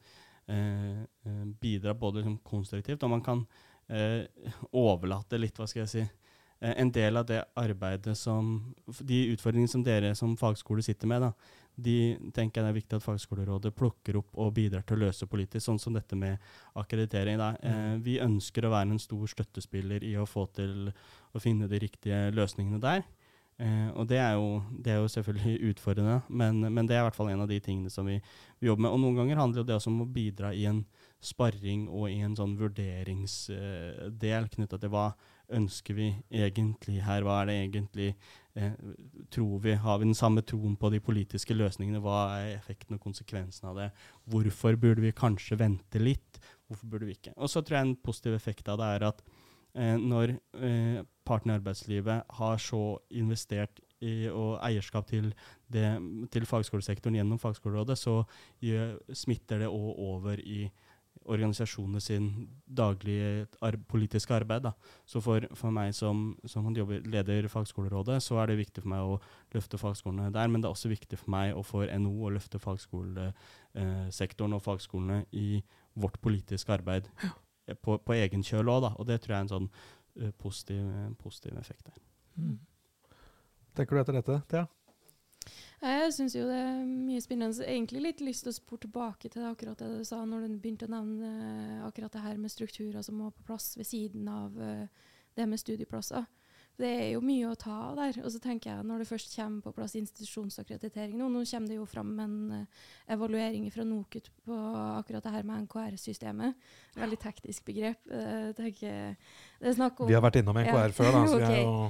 eh, eh bidra både liksom, konstruktivt, og man kan eh, overlate litt, hva skal jeg si, en del av det arbeidet som De utfordringene som dere som fagskole sitter med, da, de tenker jeg det er viktig at Fagskolerådet plukker opp og bidrar til å løse politisk, sånn som dette med akkreditering. Da. Eh, mm. vi ønsker å være en stor støttespiller i å få til å finne de riktige løsningene der. Eh, og det er, jo, det er, jo, selvfølgelig utfordrende, men, men, det er i hvert fall en av de tingene som vi, vi jobber med. Og noen ganger handler det også om å bidra i en sparring og i en sånn vurderingsdel knytta til hva ønsker vi egentlig her? Hva er det egentlig eh, tror vi? Har vi den samme troen på de politiske løsningene? Hva er effekten og konsekvensen av det? Hvorfor burde vi kanskje vente litt? Hvorfor burde vi ikke? Og så tror jeg en positiv effekt av det er at eh, når eh, partene i arbeidslivet har så investert i, og eierskap til, det, til fagskolesektoren gjennom fagskolerådet, så gjør, smitter det òg over i organisasjonene sin daglige ar politiske arbeid. Da. Så for, for meg som, som jobber, leder fagskolerådet, så er det viktig for meg å løfte fagskolene der. Men det er også viktig for meg og for NO å løfte fagskolesektoren og fagskolene i vårt politiske arbeid ja. på, på, egen kjøl òg, Og det tror jeg er en sånn uh, positiv, positiv, effekt der. Mm. Tenker du etter dette, Thea? Jeg syns jo det er mye spennende. Så Egentlig litt lyst til å spore tilbake til akkurat det du sa når du begynte å nevne eh, akkurat det her med strukturer som må på plass ved siden av eh, det med studieplasser. Det er jo mye å ta av der. Og så tenker jeg når det først kommer på plass institusjonsakkreditering nå, nå kommer det jo fram en eh, evaluering fra NOKUT på akkurat det her med NKR-systemet. Veldig teknisk begrep. Tenker, det er snakk om Vi har vært innom NKR Ja. før, da, så vi er jo,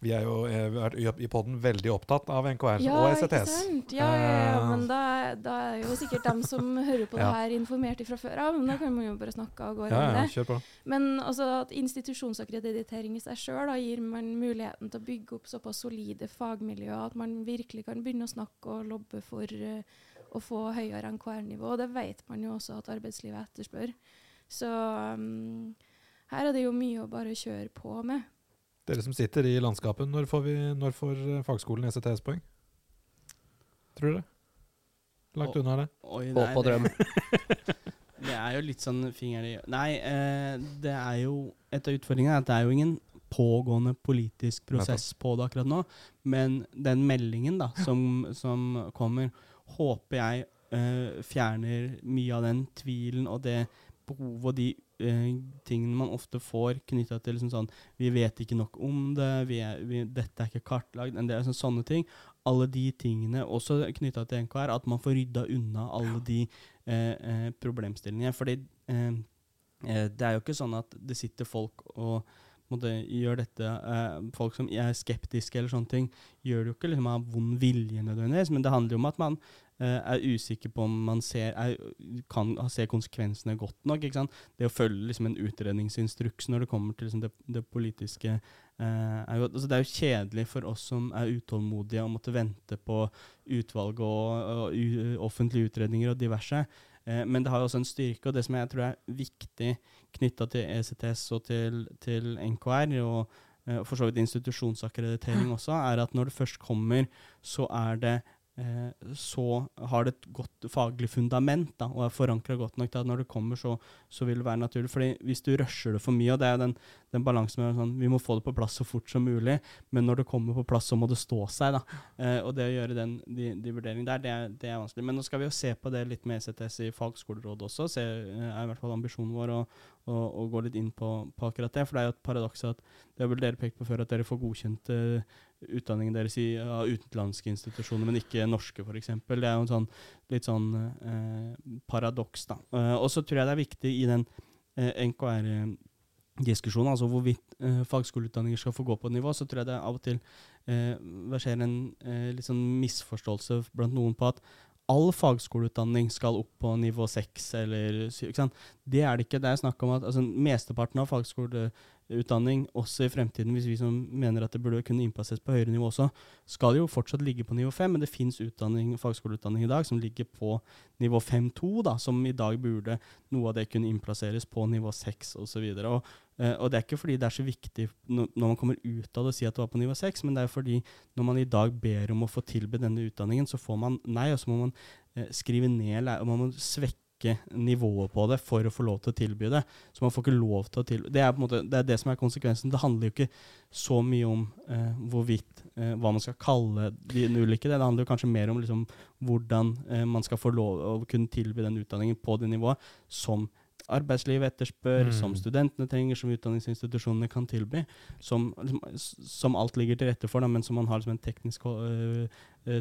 vi er jo eh, i- poden podden veldig opptatt av NKR ja, og ikke sant? Ja, ja, ja, Eh, men da, da er jo sikkert dem som hører på det her, informert fra før av. Men da kan man jo bare snakke og gå ja, det. Men altså at institusjonsakkreditering i seg sjøl gir man muligheten til å bygge opp såpass solide fagmiljøer at man virkelig kan begynne å snakke og lobbe for uh, å få høyere NKR-nivå. Det vet man jo også at arbeidslivet etterspør. Så um, her er det jo mye å bare kjøre på med. Dere som sitter i landskapet, når får, vi, når får eh, fagskolen ECTS-poeng? Tror dere? Langt unna det? Håp og drøm. Det er jo litt sånn finger i Nei, eh, det er jo Et av utfordringene er at det er jo ingen pågående politisk prosess på det akkurat nå. Men den meldingen da, som, som kommer, håper jeg eh, fjerner mye av den tvilen og det behovet og de eh, tingene man ofte får knytta til liksom sånn Vi vet ikke nok om det, vi er, vi, dette er ikke kartlagd. En del sånn, sånne ting. Alle de tingene, også knytta til NKR, at man får rydda unna alle de eh, eh, problemstillingene. Fordi det er jo ikke sånn at det sitter folk og måte, gjør dette eh, Folk som er skeptiske eller sånne ting, gjør det jo ikke liksom av vond vilje nødvendigvis, men det handler jo om at man er usikker på om man ser, er, kan se konsekvensene godt nok. Det å følge liksom, en utredningsinstruks når det kommer til liksom, det, det politiske eh, er jo, altså, Det er jo kjedelig for oss som er utålmodige og måtte vente på utvalg og, og u, offentlige utredninger og diverse. Eh, men det har jo også en styrke, og det som jeg tror er viktig knytta til ECTS og til, til NKR, og eh, for så vidt institusjonsakkreditering også, er at når det først kommer, så er det eh, så har det et godt faglig fundament da, og er forankra godt nok til at når det kommer, så, så vil det være naturlig. Fordi hvis du rusher det for mye, og det er jo den, den balansen med sånn, vi må få det på plass så fort som mulig, men når det kommer på plass, så må det stå seg. da. Eh, og det å gjøre den, de, de vurderingene der, det er, det er vanskelig. Men nå skal vi jo se på det litt med ECTS i fagskolerådet også. Se, eh, er i hvert fall ambisjonen vår å, å, å gå litt inn på, på akkurat det. For det er jo et paradoks at det har vel dere pekt på før, at dere får godkjent eh, utdanningen deres i ja, utenlandske institusjoner, men ikke norske, f.eks. Det er jo en sånn litt sånn eh, paradoks, da. Eh, og så tror jeg det er viktig i den eh, NKR-diskusjonen, altså hvorvidt eh, fagskoleutdanninger skal få gå på et nivå, så tror jeg det av og til eh, verserer en eh, litt sånn misforståelse blant noen på at all fagskoleutdanning skal opp på nivå 6 eller syv. Det er det ikke. Det er snakk om at altså, mesteparten av fagskoleutdanning, også i fremtiden, hvis vi som mener at det burde kunne innpasses på høyere nivå også, skal jo fortsatt ligge på nivå 5, men det fins fagskoleutdanning i dag som ligger på nivå 5-2, da, som i dag burde noe av det kunne innplasseres på nivå 6 osv. Og, eh, og det er ikke fordi det er så viktig når, man kommer ut av det å si at det var på nivå 6, men det er fordi når man i dag ber om å få tilbudt denne utdanningen, så får man nei, og så må man eh, skrive ned og man må svekke nivået på det for å få lov til å tilby det. Så man får ikke lov til å tilby Det er måte, det er det som er konsekvensen. Det handler jo ikke så mye om eh, hvorvidt eh, hva man skal kalle de ulike. Det handler jo kanskje mer om liksom, hvordan eh, man skal få lov å kunne tilby den utdanningen på det nivået som arbeidslivet etterspør, Mm. som studentene trenger, som utdanningsinstitusjonene kan tilby. Som, som alt ligger til rette for, da, men som man har liksom en teknisk øh,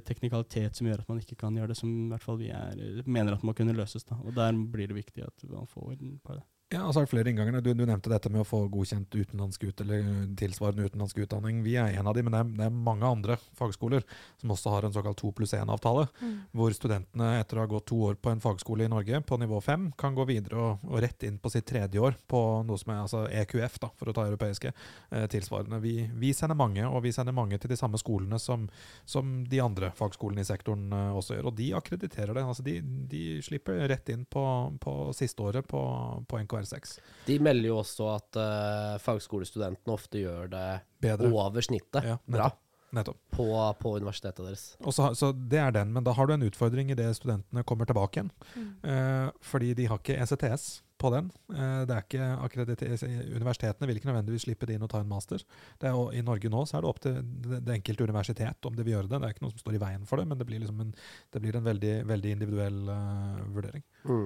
teknikalitet som gjør at man ikke kan gjøre det, som i hvert fall vi er, mener at må kunne løses. Da. Og Der blir det viktig at man får orden på det. Ja, altså er flere innganger. Du, du nevnte dette med å få godkjent utenlandsk ut, eller tilsvarende utenlandsk utdanning. Vi er en av de, men det er, det er mange andre fagskoler som også har en såkalt 2 pluss 1-avtale, Mm. hvor studentene etter å ha gått to år på en fagskole i Norge på nivå 5, kan gå videre og, og rett inn på sitt tredje år på noe som er altså EQF, da, for å ta europeiske eh, tilsvarende. Vi, vi sender mange, og vi sender mange til de samme skolene som, som de andre fagskolene i sektoren eh, også gjør. Og de akkrediterer det. altså De, de slipper rett inn på, på siste året på, på NKR6. De melder jo også at uh, fagskolestudentene ofte gjør det Bedre. over snittet Ja, bra nettopp. På, på universitetet deres. Og så, så det er den, men da har du en utfordring i det studentene kommer tilbake igjen. Mm. Eh, fordi de har ikke ECTS. på den. Eh, det er ikke akkrediter- Universitetene vil ikke nødvendigvis slippe det inn og ta en master. Det er, I Norge nå så er det opp til det, det enkelte universitet om de vil gjøre det. Det er ikke noe som står i veien for det, men det blir, liksom en, det blir en veldig, veldig individuell uh, vurdering. Mm.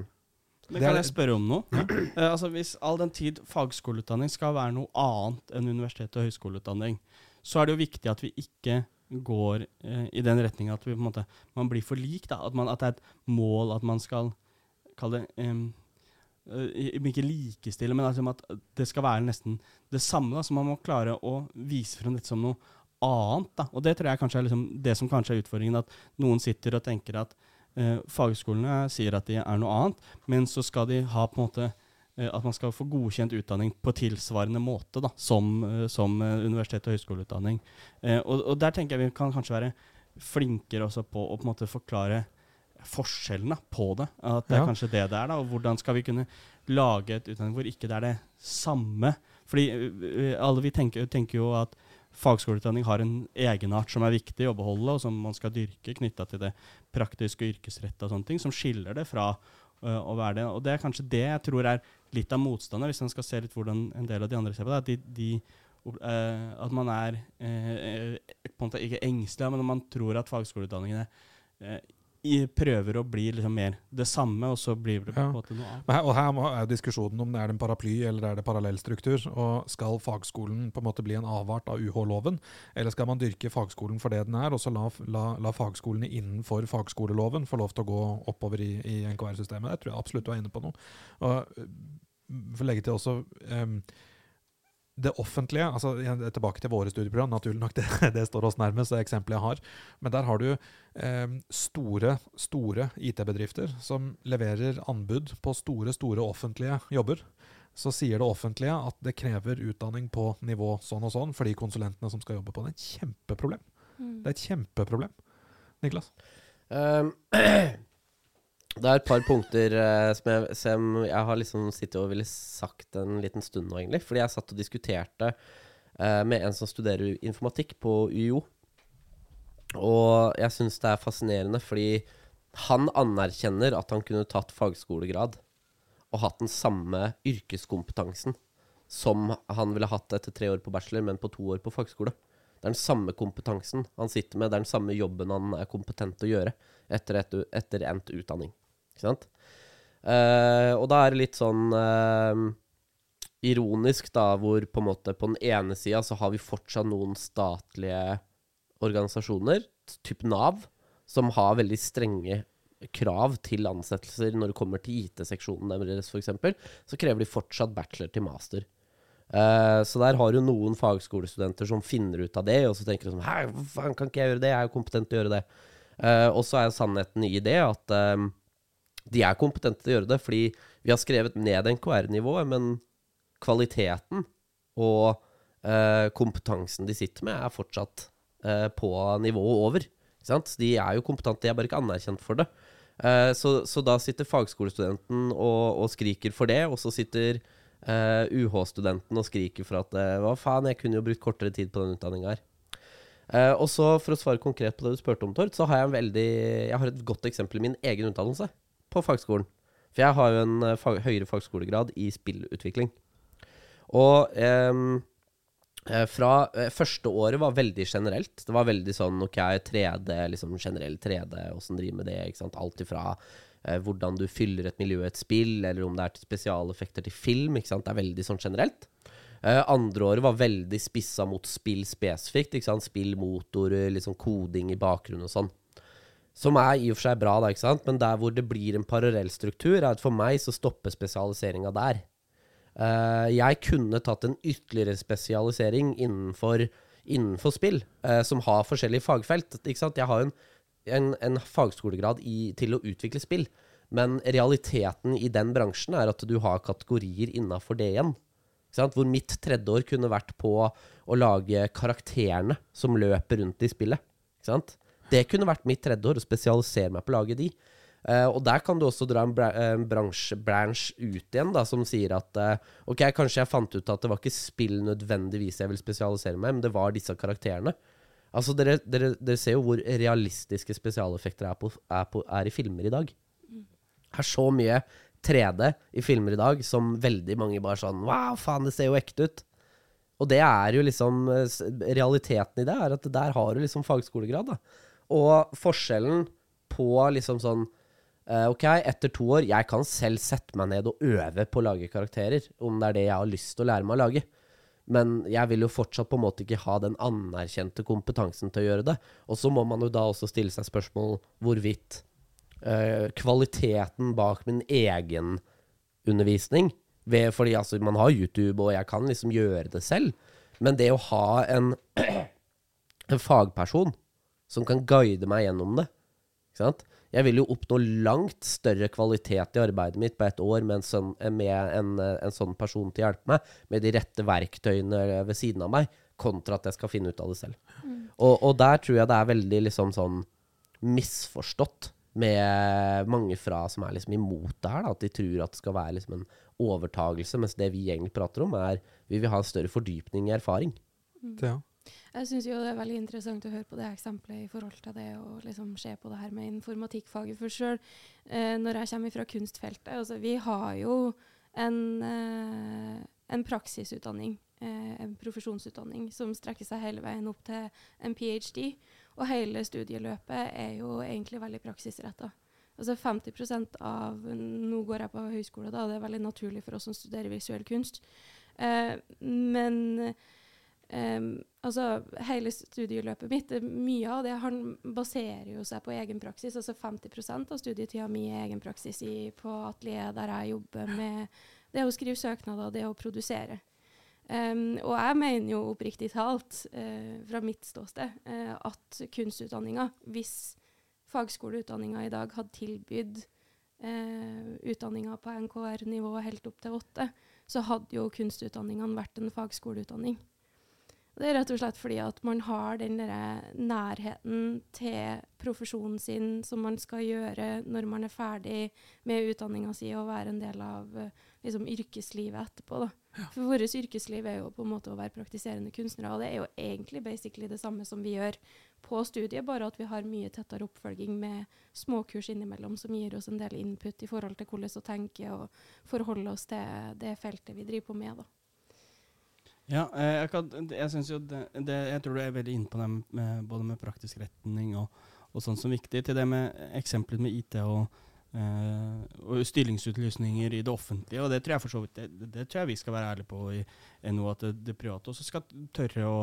Men Det kan jeg spørre om noe? Eh, altså Hvis all den tid fagskoleutdanning skal være noe annet enn universitet- og høyskoleutdanning, så er det jo viktig at vi ikke går uh, i den retninga at vi, på en måte, man blir for lik. Da. At, man, at det er et mål at man skal kalle det eh, Ikke likestille, men altså at det skal være nesten det samme. Da, så man må klare å vise frem dette som noe annet. Da. Og det tror jeg kanskje er liksom det som kanskje er utfordringen. At noen sitter og tenker at fagskolene sier at de er noe annet, men så skal de ha på en måte eh, at man skal få godkjent utdanning på tilsvarende måte da, som, eh, som eh, universitet- og høyskoleutdanning. Eh, og, og der tenker jeg vi kan kanskje være flinkere også på å på en måte forklare forskjellene på det. At det er Ja. kanskje det det er. da, og Hvordan skal vi kunne lage et utdanning hvor ikke det er det samme? Fordi eh, alle vi tenker, tenker jo at fagskoleutdanning har en egenart som er viktig å beholde, og som man skal dyrke knytta til det praktiske og yrkesretta og sånne ting, som skiller det fra uh, å være det. Og det er kanskje det jeg tror er litt av motstanden, hvis en skal se litt hvordan en del av de andre ser på det. At, de, de, Uh, at man er øh, på en måte ikke engstelig, men man tror at fagskoleutdanningene i, prøver å bli liksom mer det samme, og så blir det på en måte noe annet. Og her er jo diskusjonen om det er en paraply eller er det parallellstruktur. Og skal fagskolen på en måte bli en avart av UH-loven, eller skal man dyrke fagskolen for det den er, og så la, la, la fagskolene innenfor fagskoleloven få lov til å gå oppover i, i NKR-systemet? Jeg tror jeg absolutt du er inne på noe. Og øh, for å legge til også ehm, det offentlige, altså tilbake til våre studieprogram, naturlig nok, det, det står oss nærmest, det eksempelet jeg har. Men der har du eh, store, store IT-bedrifter som leverer anbud på store, store offentlige jobber. Så sier det offentlige at det krever utdanning på nivå sånn og sånn for de konsulentene som skal jobbe på det. Er et kjempeproblem. Mm. Det er et kjempeproblem. Niklas? Um, det er et par punkter eh, som, jeg, som jeg har liksom sittet og ville sagt en liten stund nå, egentlig. Fordi jeg satt og diskuterte eh, med en som studerer informatikk på UiO. Og jeg syns det er fascinerende, fordi han anerkjenner at han kunne tatt fagskolegrad og hatt den samme yrkeskompetansen som han ville hatt etter tre år på bachelor, men på to år på fagskole. Det er den samme kompetansen han sitter med, det er den samme jobben han er kompetent til å gjøre etter, etter, etter endt utdanning. Ikke sant? Uh, og da er det litt sånn uh, ironisk, da, hvor på en måte på den ene sida så har vi fortsatt noen statlige organisasjoner, typ Nav, som har veldig strenge krav til ansettelser når det kommer til IT-seksjonen deres, f.eks. Så krever de fortsatt bachelor til master. Uh, så der har du noen fagskolestudenter som finner ut av det, og så tenker de sånn Hæ, faen kan ikke jeg gjøre det? Jeg er jo kompetent til å gjøre det. Og så er sannheten i det at de er kompetente til å gjøre det, fordi vi har skrevet ned NKR-nivået, men kvaliteten og eh, kompetansen de sitter med, er fortsatt eh, på nivået over. De er jo kompetente, de er bare ikke anerkjent for det. Eh, så, så da sitter fagskolestudenten og, og skriker for det, og så sitter eh, UH-studenten og skriker for at eh, hva faen, jeg kunne jo brukt kortere tid på den utdanninga her. Eh, og så For å svare konkret på det du spurte om, Tord, så har jeg veldig Jeg har et godt eksempel i min egen utdannelse på fagskolen. For jeg har jo en eh, fag, høyere fagskolegrad i spillutvikling. Og eh, fra eh, første året var veldig generelt. Det var veldig sånn OK, 3D, liksom generell 3D, åssen driver med det? ikke sant? Alt ifra eh, hvordan du fyller et miljø et spill, eller om det er til spesialeffekter til film. ikke sant? Det er veldig sånn generelt. Eh, andre året var veldig spissa mot spill spesifikt. ikke sant? Spillmotorer, liksom koding i bakgrunnen og sånn. Som er i og for seg bra, da, ikke sant? men der hvor det blir en parallellstruktur, er at for meg så stopper spesialiseringa der. Uh, jeg kunne tatt en ytterligere spesialisering innenfor, innenfor spill, uh, som har forskjellige fagfelt. Ikke sant? Jeg har en, en, en fagskolegrad i, til å utvikle spill, men realiteten i den bransjen er at du har kategorier innafor det igjen. Hvor mitt tredje år kunne vært på å lage karakterene som løper rundt i spillet. Ikke sant? Det kunne vært mitt tredje år, å spesialisere meg på å lage de. Uh, og der kan du også dra en bra en bransje, branch ut igjen, da, som sier at uh, OK, kanskje jeg fant ut at det var ikke spill nødvendigvis jeg vil spesialisere meg, men det var disse karakterene. Altså, dere, dere, dere ser jo hvor realistiske spesialeffekter er, på, er, på, er i filmer i dag. Det er så mye 3D i filmer i dag som veldig mange bare sånn Wow, faen, det ser jo ekte ut. Og det er jo liksom eh, Realiteten i det er at der har du liksom fagskolegrad, da. Og forskjellen på liksom sånn eh, OK, etter to år, jeg kan selv sette meg ned og øve på å lage karakterer, om det er det jeg har lyst til å lære meg å lage. Men jeg vil jo fortsatt på en måte ikke ha den anerkjente kompetansen til å gjøre det. Og så må man jo da også stille seg spørsmål hvorvidt uh, kvaliteten bak min egen undervisning ved, Fordi altså, man har YouTube, og jeg kan liksom gjøre det selv. Men det å ha en, en fagperson som kan guide meg gjennom det ikke sant? Jeg vil jo oppnå langt større kvalitet i arbeidet mitt på ett år med en sånn, med en, en sånn person til å hjelpe meg, med de rette verktøyene ved siden av meg, kontra at jeg skal finne ut av det selv. Og, og der tror jeg det er veldig liksom sånn misforstått med mange fra som er liksom imot det her. Da, at de tror at det skal være liksom en overtagelse, mens det vi egentlig prater om, er vi vil ha en større fordypning i erfaring. Ja. Jeg syns jo det er veldig interessant å høre på det eksempelet i forhold til det å liksom se på det her med informatikkfaget. For sjøl eh, når jeg kommer fra kunstfeltet altså Vi har jo en, eh, en praksisutdanning, eh, en profesjonsutdanning, som strekker seg hele veien opp til en ph.d. Og hele studieløpet er jo egentlig veldig praksisretta. Altså 50% av Nå går jeg på høyskole, da, det er veldig naturlig for oss som studerer visuell kunst. Eh, men Um, altså, hele studieløpet mitt, mye av det han baserer jo seg på egen praksis. Altså 50% av studietida mi er egen praksis i, på atelier der jeg jobber med det å skrive søknader, og det å produsere. Um, og jeg mener jo oppriktig talt, uh, fra mitt ståsted, uh, at kunstutdanninga, hvis fagskoleutdanninga i dag hadde tilbydd uh, utdanninga på NKR-nivå helt opp til åtte, så hadde jo kunstutdanningene vært en fagskoleutdanning. Det er rett og slett fordi at man har den der nærheten til profesjonen sin som man skal gjøre når man er ferdig med utdanninga si og være en del av eh, liksom, yrkeslivet etterpå. Da. For vårt yrkesliv er jo på en måte å være praktiserende kunstnere, og det er jo egentlig basically det samme som vi gjør på studiet, bare at vi har mye tettere oppfølging med småkurs innimellom som gir oss en del input i forhold til hvordan å tenke og forholde oss til det feltet vi driver på med. da. Ja, eh, jeg, kan, jeg jo det, det, Jeg tror du er veldig inne på det med, både med praktisk retning og, og sånn som viktig. Til det med eksempelet med IT og, eh, og stillingsutlysninger i det offentlige. Og det tror jeg for så vidt det, det tror jeg vi skal være ærlige på i NO, at det, det private også skal tørre å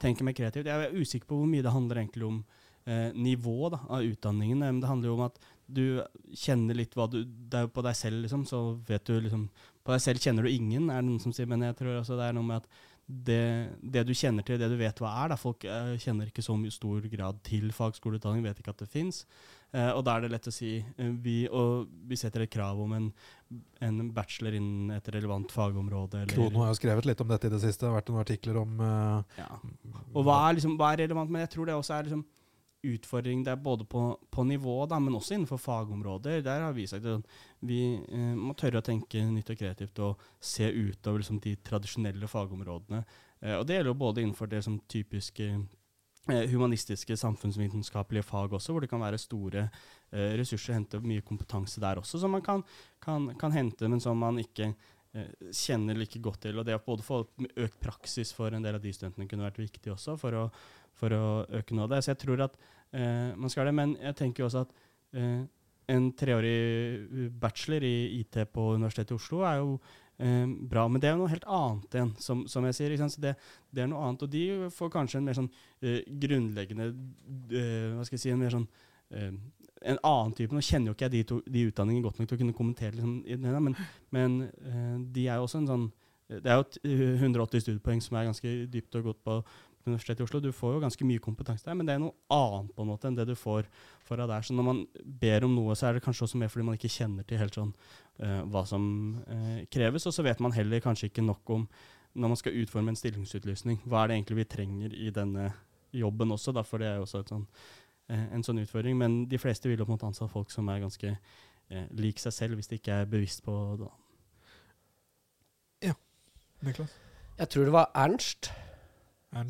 tenke mer kreativt. Jeg er usikker på hvor mye det handler egentlig om eh, nivå da, av utdanningen. Men det handler jo om at du kjenner litt hva du Det er jo på deg selv, liksom, så vet du liksom På deg selv kjenner du ingen, er det noen som sier, men jeg tror også det er noe med at det, det du kjenner til, det du vet hva er da, Folk uh, kjenner ikke så mye stor grad til fagskoleutdanning, vet ikke at det fins. Uh, og da er det lett å si uh, vi, Og vi setter et krav om en, en bachelor innen et relevant fagområde. eller- Krono har jo skrevet litt om dette i det siste. Det har vært noen artikler om eh, ja. Og hva er, liksom, hva er relevant? Men jeg tror det også er liksom utfordring det er både på, på nivå, da, men også innenfor fagområder. Der har vi sagt at vi eh, må tørre å tenke nytt og kreativt og se utover liksom, de tradisjonelle fagområdene. Eh, og det gjelder jo både innenfor det som typiske eh, humanistiske, samfunnsvitenskapelige fag også, hvor det kan være store eh, ressurser, hente mye kompetanse der også, som man kan, kan, kan hente, men som man ikke eh, kjenner like godt til. Og det å både få økt praksis for en del av de studentene kunne vært viktig også, for å, for å øke noe av det. Så jeg tror at eh, man skal det, men jeg tenker jo også at eh, en treårig bachelor i IT på Universitetet i Oslo er jo eh, bra, men det er jo noe helt annet igjen, som, som jeg sier. Så det, det er noe annet, og de får kanskje en mer sånn eh, grunnleggende eh, Hva skal jeg si, en mer sånn eh, en annen type. Nå kjenner jo ikke jeg de, to, de utdanningene godt nok til å kunne kommentere liksom, det, men, men eh, de er jo også en sånn Det er jo 180 studiepoeng som er ganske dypt og godt på Universitetet i Oslo. Du får jo ganske mye kompetanse der, men det er noe annet på en måte enn det du får fra der. Så når man ber om noe, så er det kanskje også mer fordi man ikke kjenner til helt sånn uh, hva som uh, kreves, og så vet man heller kanskje ikke nok om når man skal utforme en stillingsutlysning, hva er det egentlig vi trenger i denne jobben også, da, for det er jo også et sånn, uh, en sånn utfordring. Men de fleste vil jo på en måte ansette folk som er ganske lik seg selv, hvis de ikke er bevisst på det. Niklas? Jeg tror det var Ernst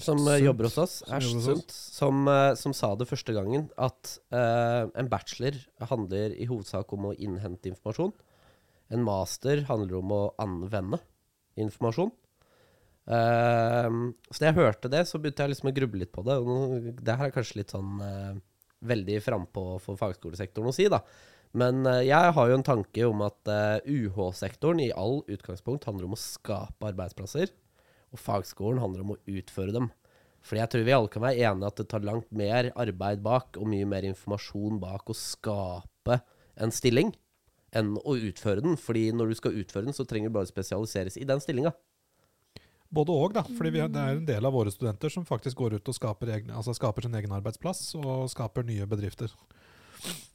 som sunt. Jobber hos oss, Ernst Sundt, som, eh, som sa det første gangen, at uh, en bachelor handler i hovedsak om å innhente informasjon. En master handler om å anvende informasjon. Uh, så da jeg hørte det, så begynte jeg liksom å gruble litt på det. Og det her er kanskje litt sånn uh, veldig frampå for fagskolesektoren å si, da. Men eh, jeg har jo en tanke om at eh, UH-sektoren i all utgangspunkt handler om å skape arbeidsplasser. Og fagskolen handler om å utføre dem. Fordi jeg tror vi alle kan være enige at det tar langt mer arbeid bak, og mye mer informasjon bak å skape en stilling, enn å utføre den. Fordi når du skal utføre den, så trenger du bare spesialiseres i den stillinga. Både òg, da. fordi har, det er en del av våre studenter som faktisk går ut og skaper, egne, altså skaper sin egen arbeidsplass og skaper nye bedrifter.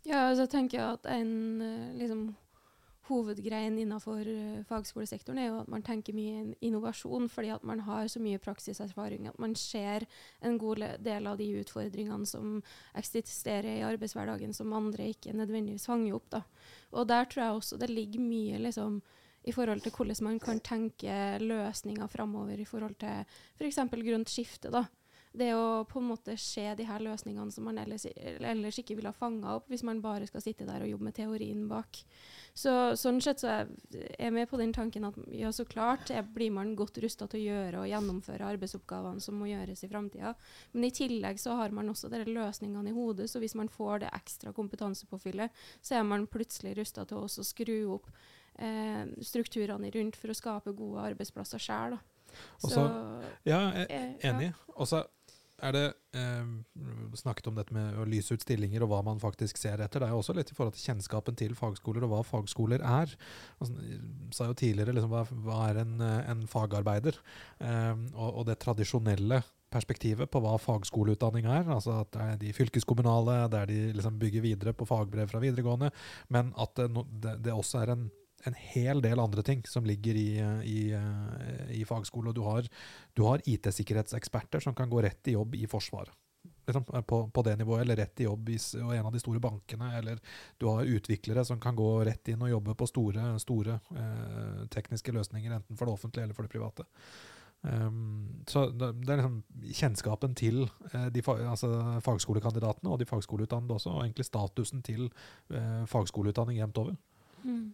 Ja, så tenker jeg at en eh, liksom, hovedgreien innenfor eh, fagskolesektoren er jo at man tenker mye in- innovasjon, fordi at man har så mye praksiserfaring at man ser en god del av de utfordringene som eksisterer i arbeidshverdagen som andre ikke nødvendigvis fanger opp. Da. Og der tror jeg også det ligger mye liksom, i forhold til hvordan man kan tenke løsninger framover i forhold til f.eks. grønt skifte. da. Det å på en måte se de her løsningene som man ellers, ellers ikke ville ha fanga opp, hvis man bare skal sitte der og jobbe med teorien bak. Så Sånn sett så er jeg med på den tanken at ja, så klart er, blir man godt rusta til å gjøre og gjennomføre arbeidsoppgavene som må gjøres i framtida. Men i tillegg så har man også de løsningene i hodet, så hvis man får det ekstra kompetansepåfyllet, så er man plutselig rusta til å også skru opp eh, strukturene rundt for å skape gode arbeidsplasser sjøl. Ja, jeg eh, er enig. Og så er det eh, snakket om dette med å lyse ut stillinger og hva man faktisk ser etter. Det er jo også litt i forhold til kjennskapen til fagskoler og hva fagskoler er. Altså, sa jo tidligere liksom, hva, hva er en, eh, en fagarbeider? Eh, og, og det tradisjonelle perspektivet på hva fagskoleutdanning er. altså At det er de fylkeskommunale, der de liksom bygger videre på fagbrev fra videregående. Men at det, det også er en, en hel del andre ting som ligger i, i, i fagskole. Og du har, har IT-sikkerhetseksperter som kan gå rett i jobb i Forsvaret. Liksom, eh, på, på det nivået, eller rett i jobb i og en av de store bankene. Eller du har utviklere som kan gå rett inn og jobbe på store, store eh, tekniske løsninger, enten for det offentlige eller for det private. Um, så det, det er liksom kjennskapen til eh, de fa altså fagskolekandidatene og de fagskoleutdannede også, og egentlig statusen til eh, fagskoleutdanning jevnt over. mm.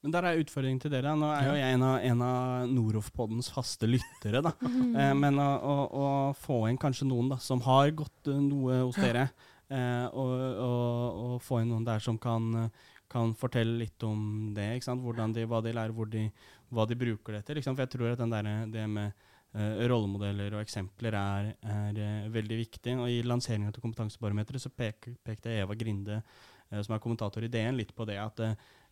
Men der er utfordringen til dere. Nå er jo jeg en av, en av Noroff-poddens faste lyttere. da. Eh, men å, å, å få inn kanskje noen da, som har gått eh, noe hos dere, eh, og, og, og få inn noen der som kan, kan fortelle litt om det. ikke sant? De, hva de lærer, hvor de, hva de bruker det til. Ikke sant? For jeg tror at den der, det med eh, rollemodeller og eksempler er, er veldig viktig. Og I lanseringen til Kompetansebarometeret så pek, pekte Eva Grinde, som er kommentator i DN, litt på det at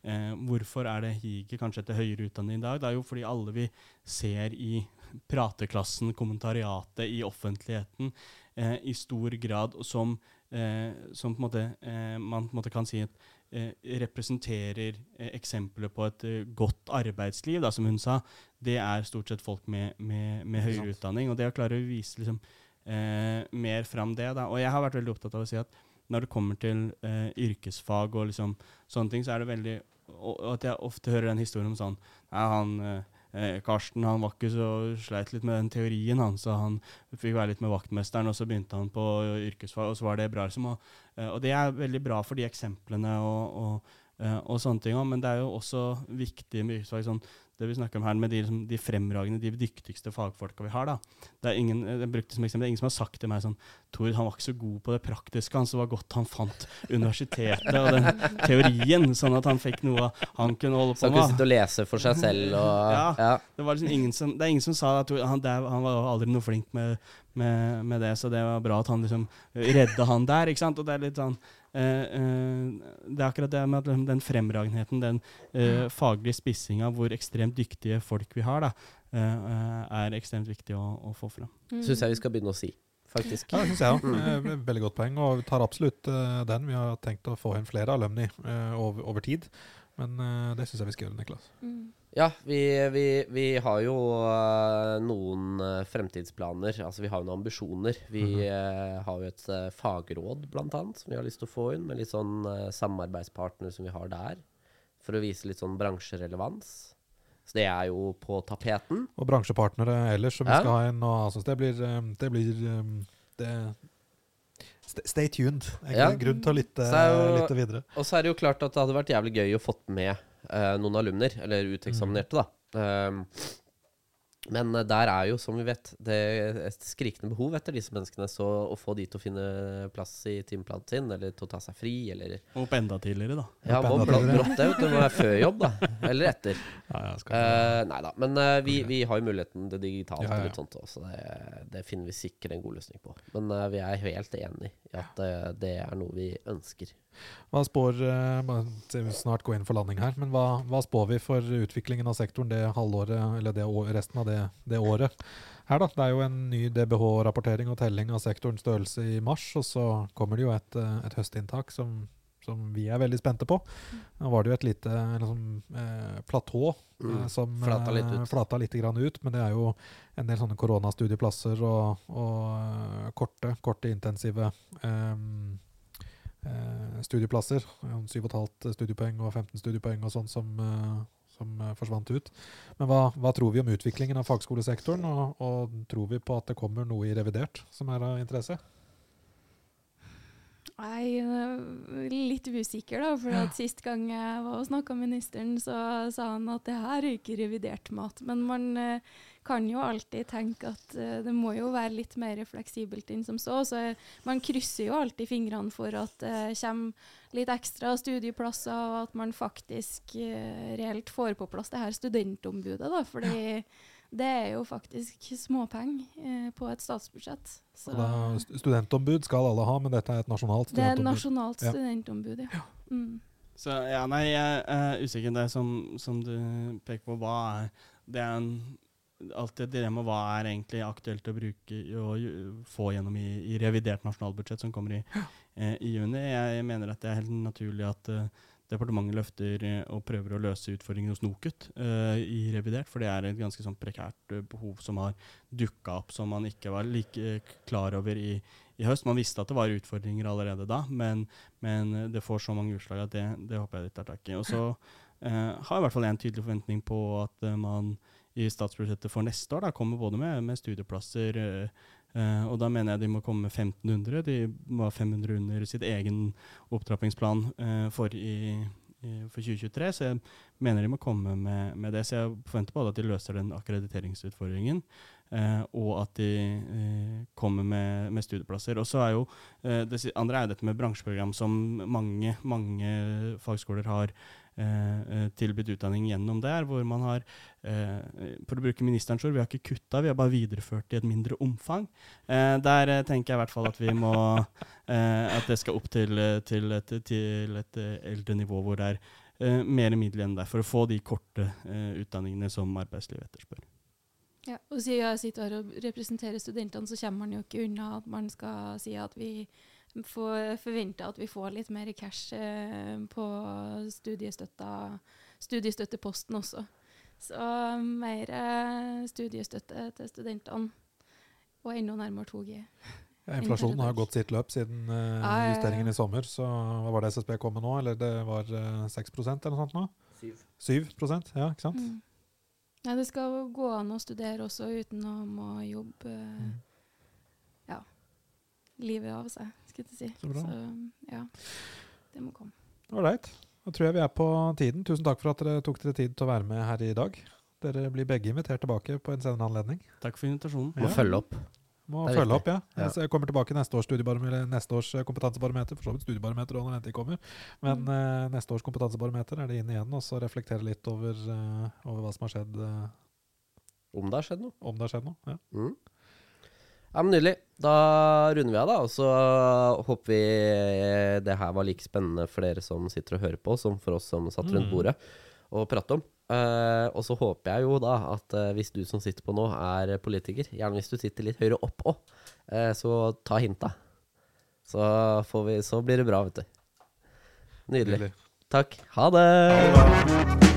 eh, hvorfor er det higet kanskje etter høyere utdanning i dag? Det er jo fordi alle vi ser i prateklassen, kommentariatet, i offentligheten, eh, i stor grad som, eh, som på måte, eh, man på en måte kan si at eh, representerer eh, eksempler på et godt arbeidsliv, da, som hun sa, det er stort sett folk med, med, med høyere utdanning. Og det å klare å vise liksom, eh, mer fram det. Da. Og jeg har vært veldig opptatt av å si at når det kommer til eh, yrkesfag og liksom sånne ting, så er det veldig og, at jeg ofte hører den historien om sånn Nei, han eh, eh, Karsten han var ikke så sleit litt med den teorien, han, så han fikk være litt med vaktmesteren, og så begynte han på yrkesfag, og så var det bra. Liksom, og, eh, og det er veldig bra for de eksemplene og, og, eh, og sånne ting òg, men det er jo også viktig med yrkesfag. sånn det vi snakker om her med de, liksom, de fremragende, de dyktigste fagfolka vi har. da. Det er ingen jeg brukte som eksempel, det er ingen som har sagt til meg sånn Tord han var ikke så god på det praktiske, han, så var godt han fant universitetet og den teorien, sånn at han fikk noe han kunne holde på med. Så han kunne sitte og lese for seg selv og Ja. ja. Det var liksom ingen som, det er ingen som sa at han, det, han var aldri noe flink med, med, med det, så det var bra at han liksom redda han der. ikke sant? Og det er litt sånn eh, eh, Det er akkurat det med at liksom den fremragenheten, den eh, faglige spissinga, hvor ekstremt dyktige folk vi har, da, eh, eh, er ekstremt viktig å, å få fram. Mm. Syns jeg vi skal begynne å si, faktisk. Ja, det syns jeg òg. Veldig godt poeng. Og vi tar absolutt eh, den. Vi har tenkt å få inn flere alumni eh, over, over tid. Men eh, det syns jeg vi skal gjøre, Niklas. Mm. Ja, vi, vi, vi har jo øh, noen øh, fremtidsplaner. Altså, vi har jo noen ambisjoner. Vi Mhm. øh, har jo et fagråd, blant annet, som vi har lyst til å få inn. Med litt sånn samarbeidspartnere som vi har der. For å vise litt sånn bransjerelevans. Så det er jo på tapeten. Og bransjepartnere ellers som vi Ja. skal ha inn. Og, altså, det blir, eh, det blir eh, det, Stay tuned. er Ja. grunn til å lytte, jo- lytte videre. Og så er det jo klart at det hadde vært jævlig gøy å fått med eh, noen alumner, eller uteksaminerte, da. Um, men eh, der er jo, som vi vet, det et skrikende behov etter disse menneskene. Så å få de til å finne plass i timeplanen sin, eller til å ta seg fri, eller Opp enda tidligere, da. Ja, må brått det. Det må være før jobb, da. Eller etter. Ja, skal Uh, nei da. Men uh, vi, vi har jo muligheten til digitalt Ja, ja, og litt sånt også, så det, det finner vi sikkert en god løsning på. Men uh, vi er helt enig at uh, det er noe vi ønsker. Hva spår vi snart gå inn for landing her, men hva, hva spår vi for utviklingen av sektoren det halvåret, eller det år, resten av det, det året? Her da, Det er jo en ny DBH-rapportering og telling av sektorens størrelse i mars, og så kommer det jo et, eh, et høstinntak som, som vi er veldig spente på. Nå var det jo et lite liksom, eh, platå Mm. eh, som Flata litt ut. eh, flata litt ut, men det er jo en del sånne koronastudieplasser og, og eh, korte, korte intensive eh, studieplasser. eh, 7,5 studiepoeng og 15 studiepoeng og sånn som, eh, som eh, forsvant ut. Men hva, hva tror vi om utviklingen av fagskolesektoren, og, og tror vi på at det kommer noe i revidert som er av interesse? Jeg er litt usikker, da. For at sist gang jeg var og snakka med ministeren, så sa han at det her er ikke revidert mat. Men man eh, kan jo alltid tenke at eh, det må jo være litt mer fleksibelt enn som så. Så eh, man krysser jo alltid fingrene for at det kommer litt ekstra studieplasser, og at man faktisk eh, reelt får på plass det her studentombudet, da. Fordi det er jo faktisk småpenger eh, på et statsbudsjett. Så da, studentombud skal alle ha, men dette er et nasjonalt studentombud? det er et nasjonalt studentombud, ja. Mm. Så ja, nei, jeg er usikker. Det som, som du peker på, hva er Det er en, alltid et dilemma. Hva er egentlig aktuelt å bruke og få gjennom i, i revidert nasjonalbudsjett som kommer i, eh, i juni? Jeg mener at det er helt naturlig at eh, departementet løfter eh, og prøver å løse utfordringene hos NOKUT eh, i revidert, for det er et ganske sånn prekært eh, behov som har dukka opp som man ikke var like eh, klar over i, i høst. Man visste at det var utfordringer allerede da, men, men det får så mange utslag at det, det håper jeg de tar tak i. Og så eh, har i hvert fall en tydelig forventning på at man i statsbudsjettet for neste år da, kommer både med, med studieplasser eh, eh, og da mener jeg de må komme med 1500. De ha 500 under sitt egen opptrappingsplan uh, for, i, i, for 2023. Så jeg mener de må komme med, med det. Så jeg forventer både at de løser den akkrediteringsutfordringen, uh, og at de kommer med, med studieplasser. Og så er jo det andre er dette med bransjeprogram som mange, mange fagskoler har tilbudt utdanning gjennom der, hvor man har, eh, for å bruke ministerens ord, vi har ikke kutta, vi har bare videreført i et mindre omfang. Eh, der eh, tenker jeg i hvert fall at vi må eh, At det skal opp til, eh, til, et, til et eh, eldre nivå hvor det er eh, mer midler enn der, for å få de korte eh, utdanningene som arbeidslivet etterspør. Ja, og siden jeg sitter her og representerer studentene, så kommer man jo ikke unna at man skal si at vi får forvente at vi får litt mer cash eh, på studiestøtteposten også. Så mer eh, studiestøtte til studentene, og enda nærmere 2G. Ja, inflasjonen har gått sitt løp siden eh, Ja, ja, ja. justeringen i sommer. Så hva var det SSB kom med nå? Eller det var eh, 6% eller noe sånt nå? 7 7 ja, ikke sant? Mm. Nei, det skal gå an å studere også uten å må jobbe eh, Mm. ja, livet av seg, skulle jeg si. Så bra. ja, det må komme. Ålreit. Da tror jeg vi er på tiden. Tusen takk for at dere tok dere tid til å være med her i dag. Dere blir begge invitert tilbake på en senere anledning. Takk for invitasjonen. Må Ja. følge opp. Må følge viktig. opp, ja. Ja. Jeg kommer tilbake neste års, neste års eh, kompetansebarometer. For så vidt studiebarometer og når den tid kommer. Men Mm. uh, neste års kompetansebarometer er det inn igjen, og så reflektere litt over, uh, over hva som har skjedd, Uh, Om det har skjedd noe. om det har skjedd noe. Ja. Mm. Ja, men Nydelig. Da runder vi av, da. Og så håper vi det her var like spennende for dere som sitter og hører på, som for oss som satt rundt Mm. bordet og pratet om. Uh, og så håper jeg jo da at uh, hvis du som sitter på nå, er politiker, gjerne hvis du sitter litt høyere opp òg, så ta hinta. Så, får vi, så blir det bra, vet du. Nydelig. Nydelig. Takk. Ha det! Ha det.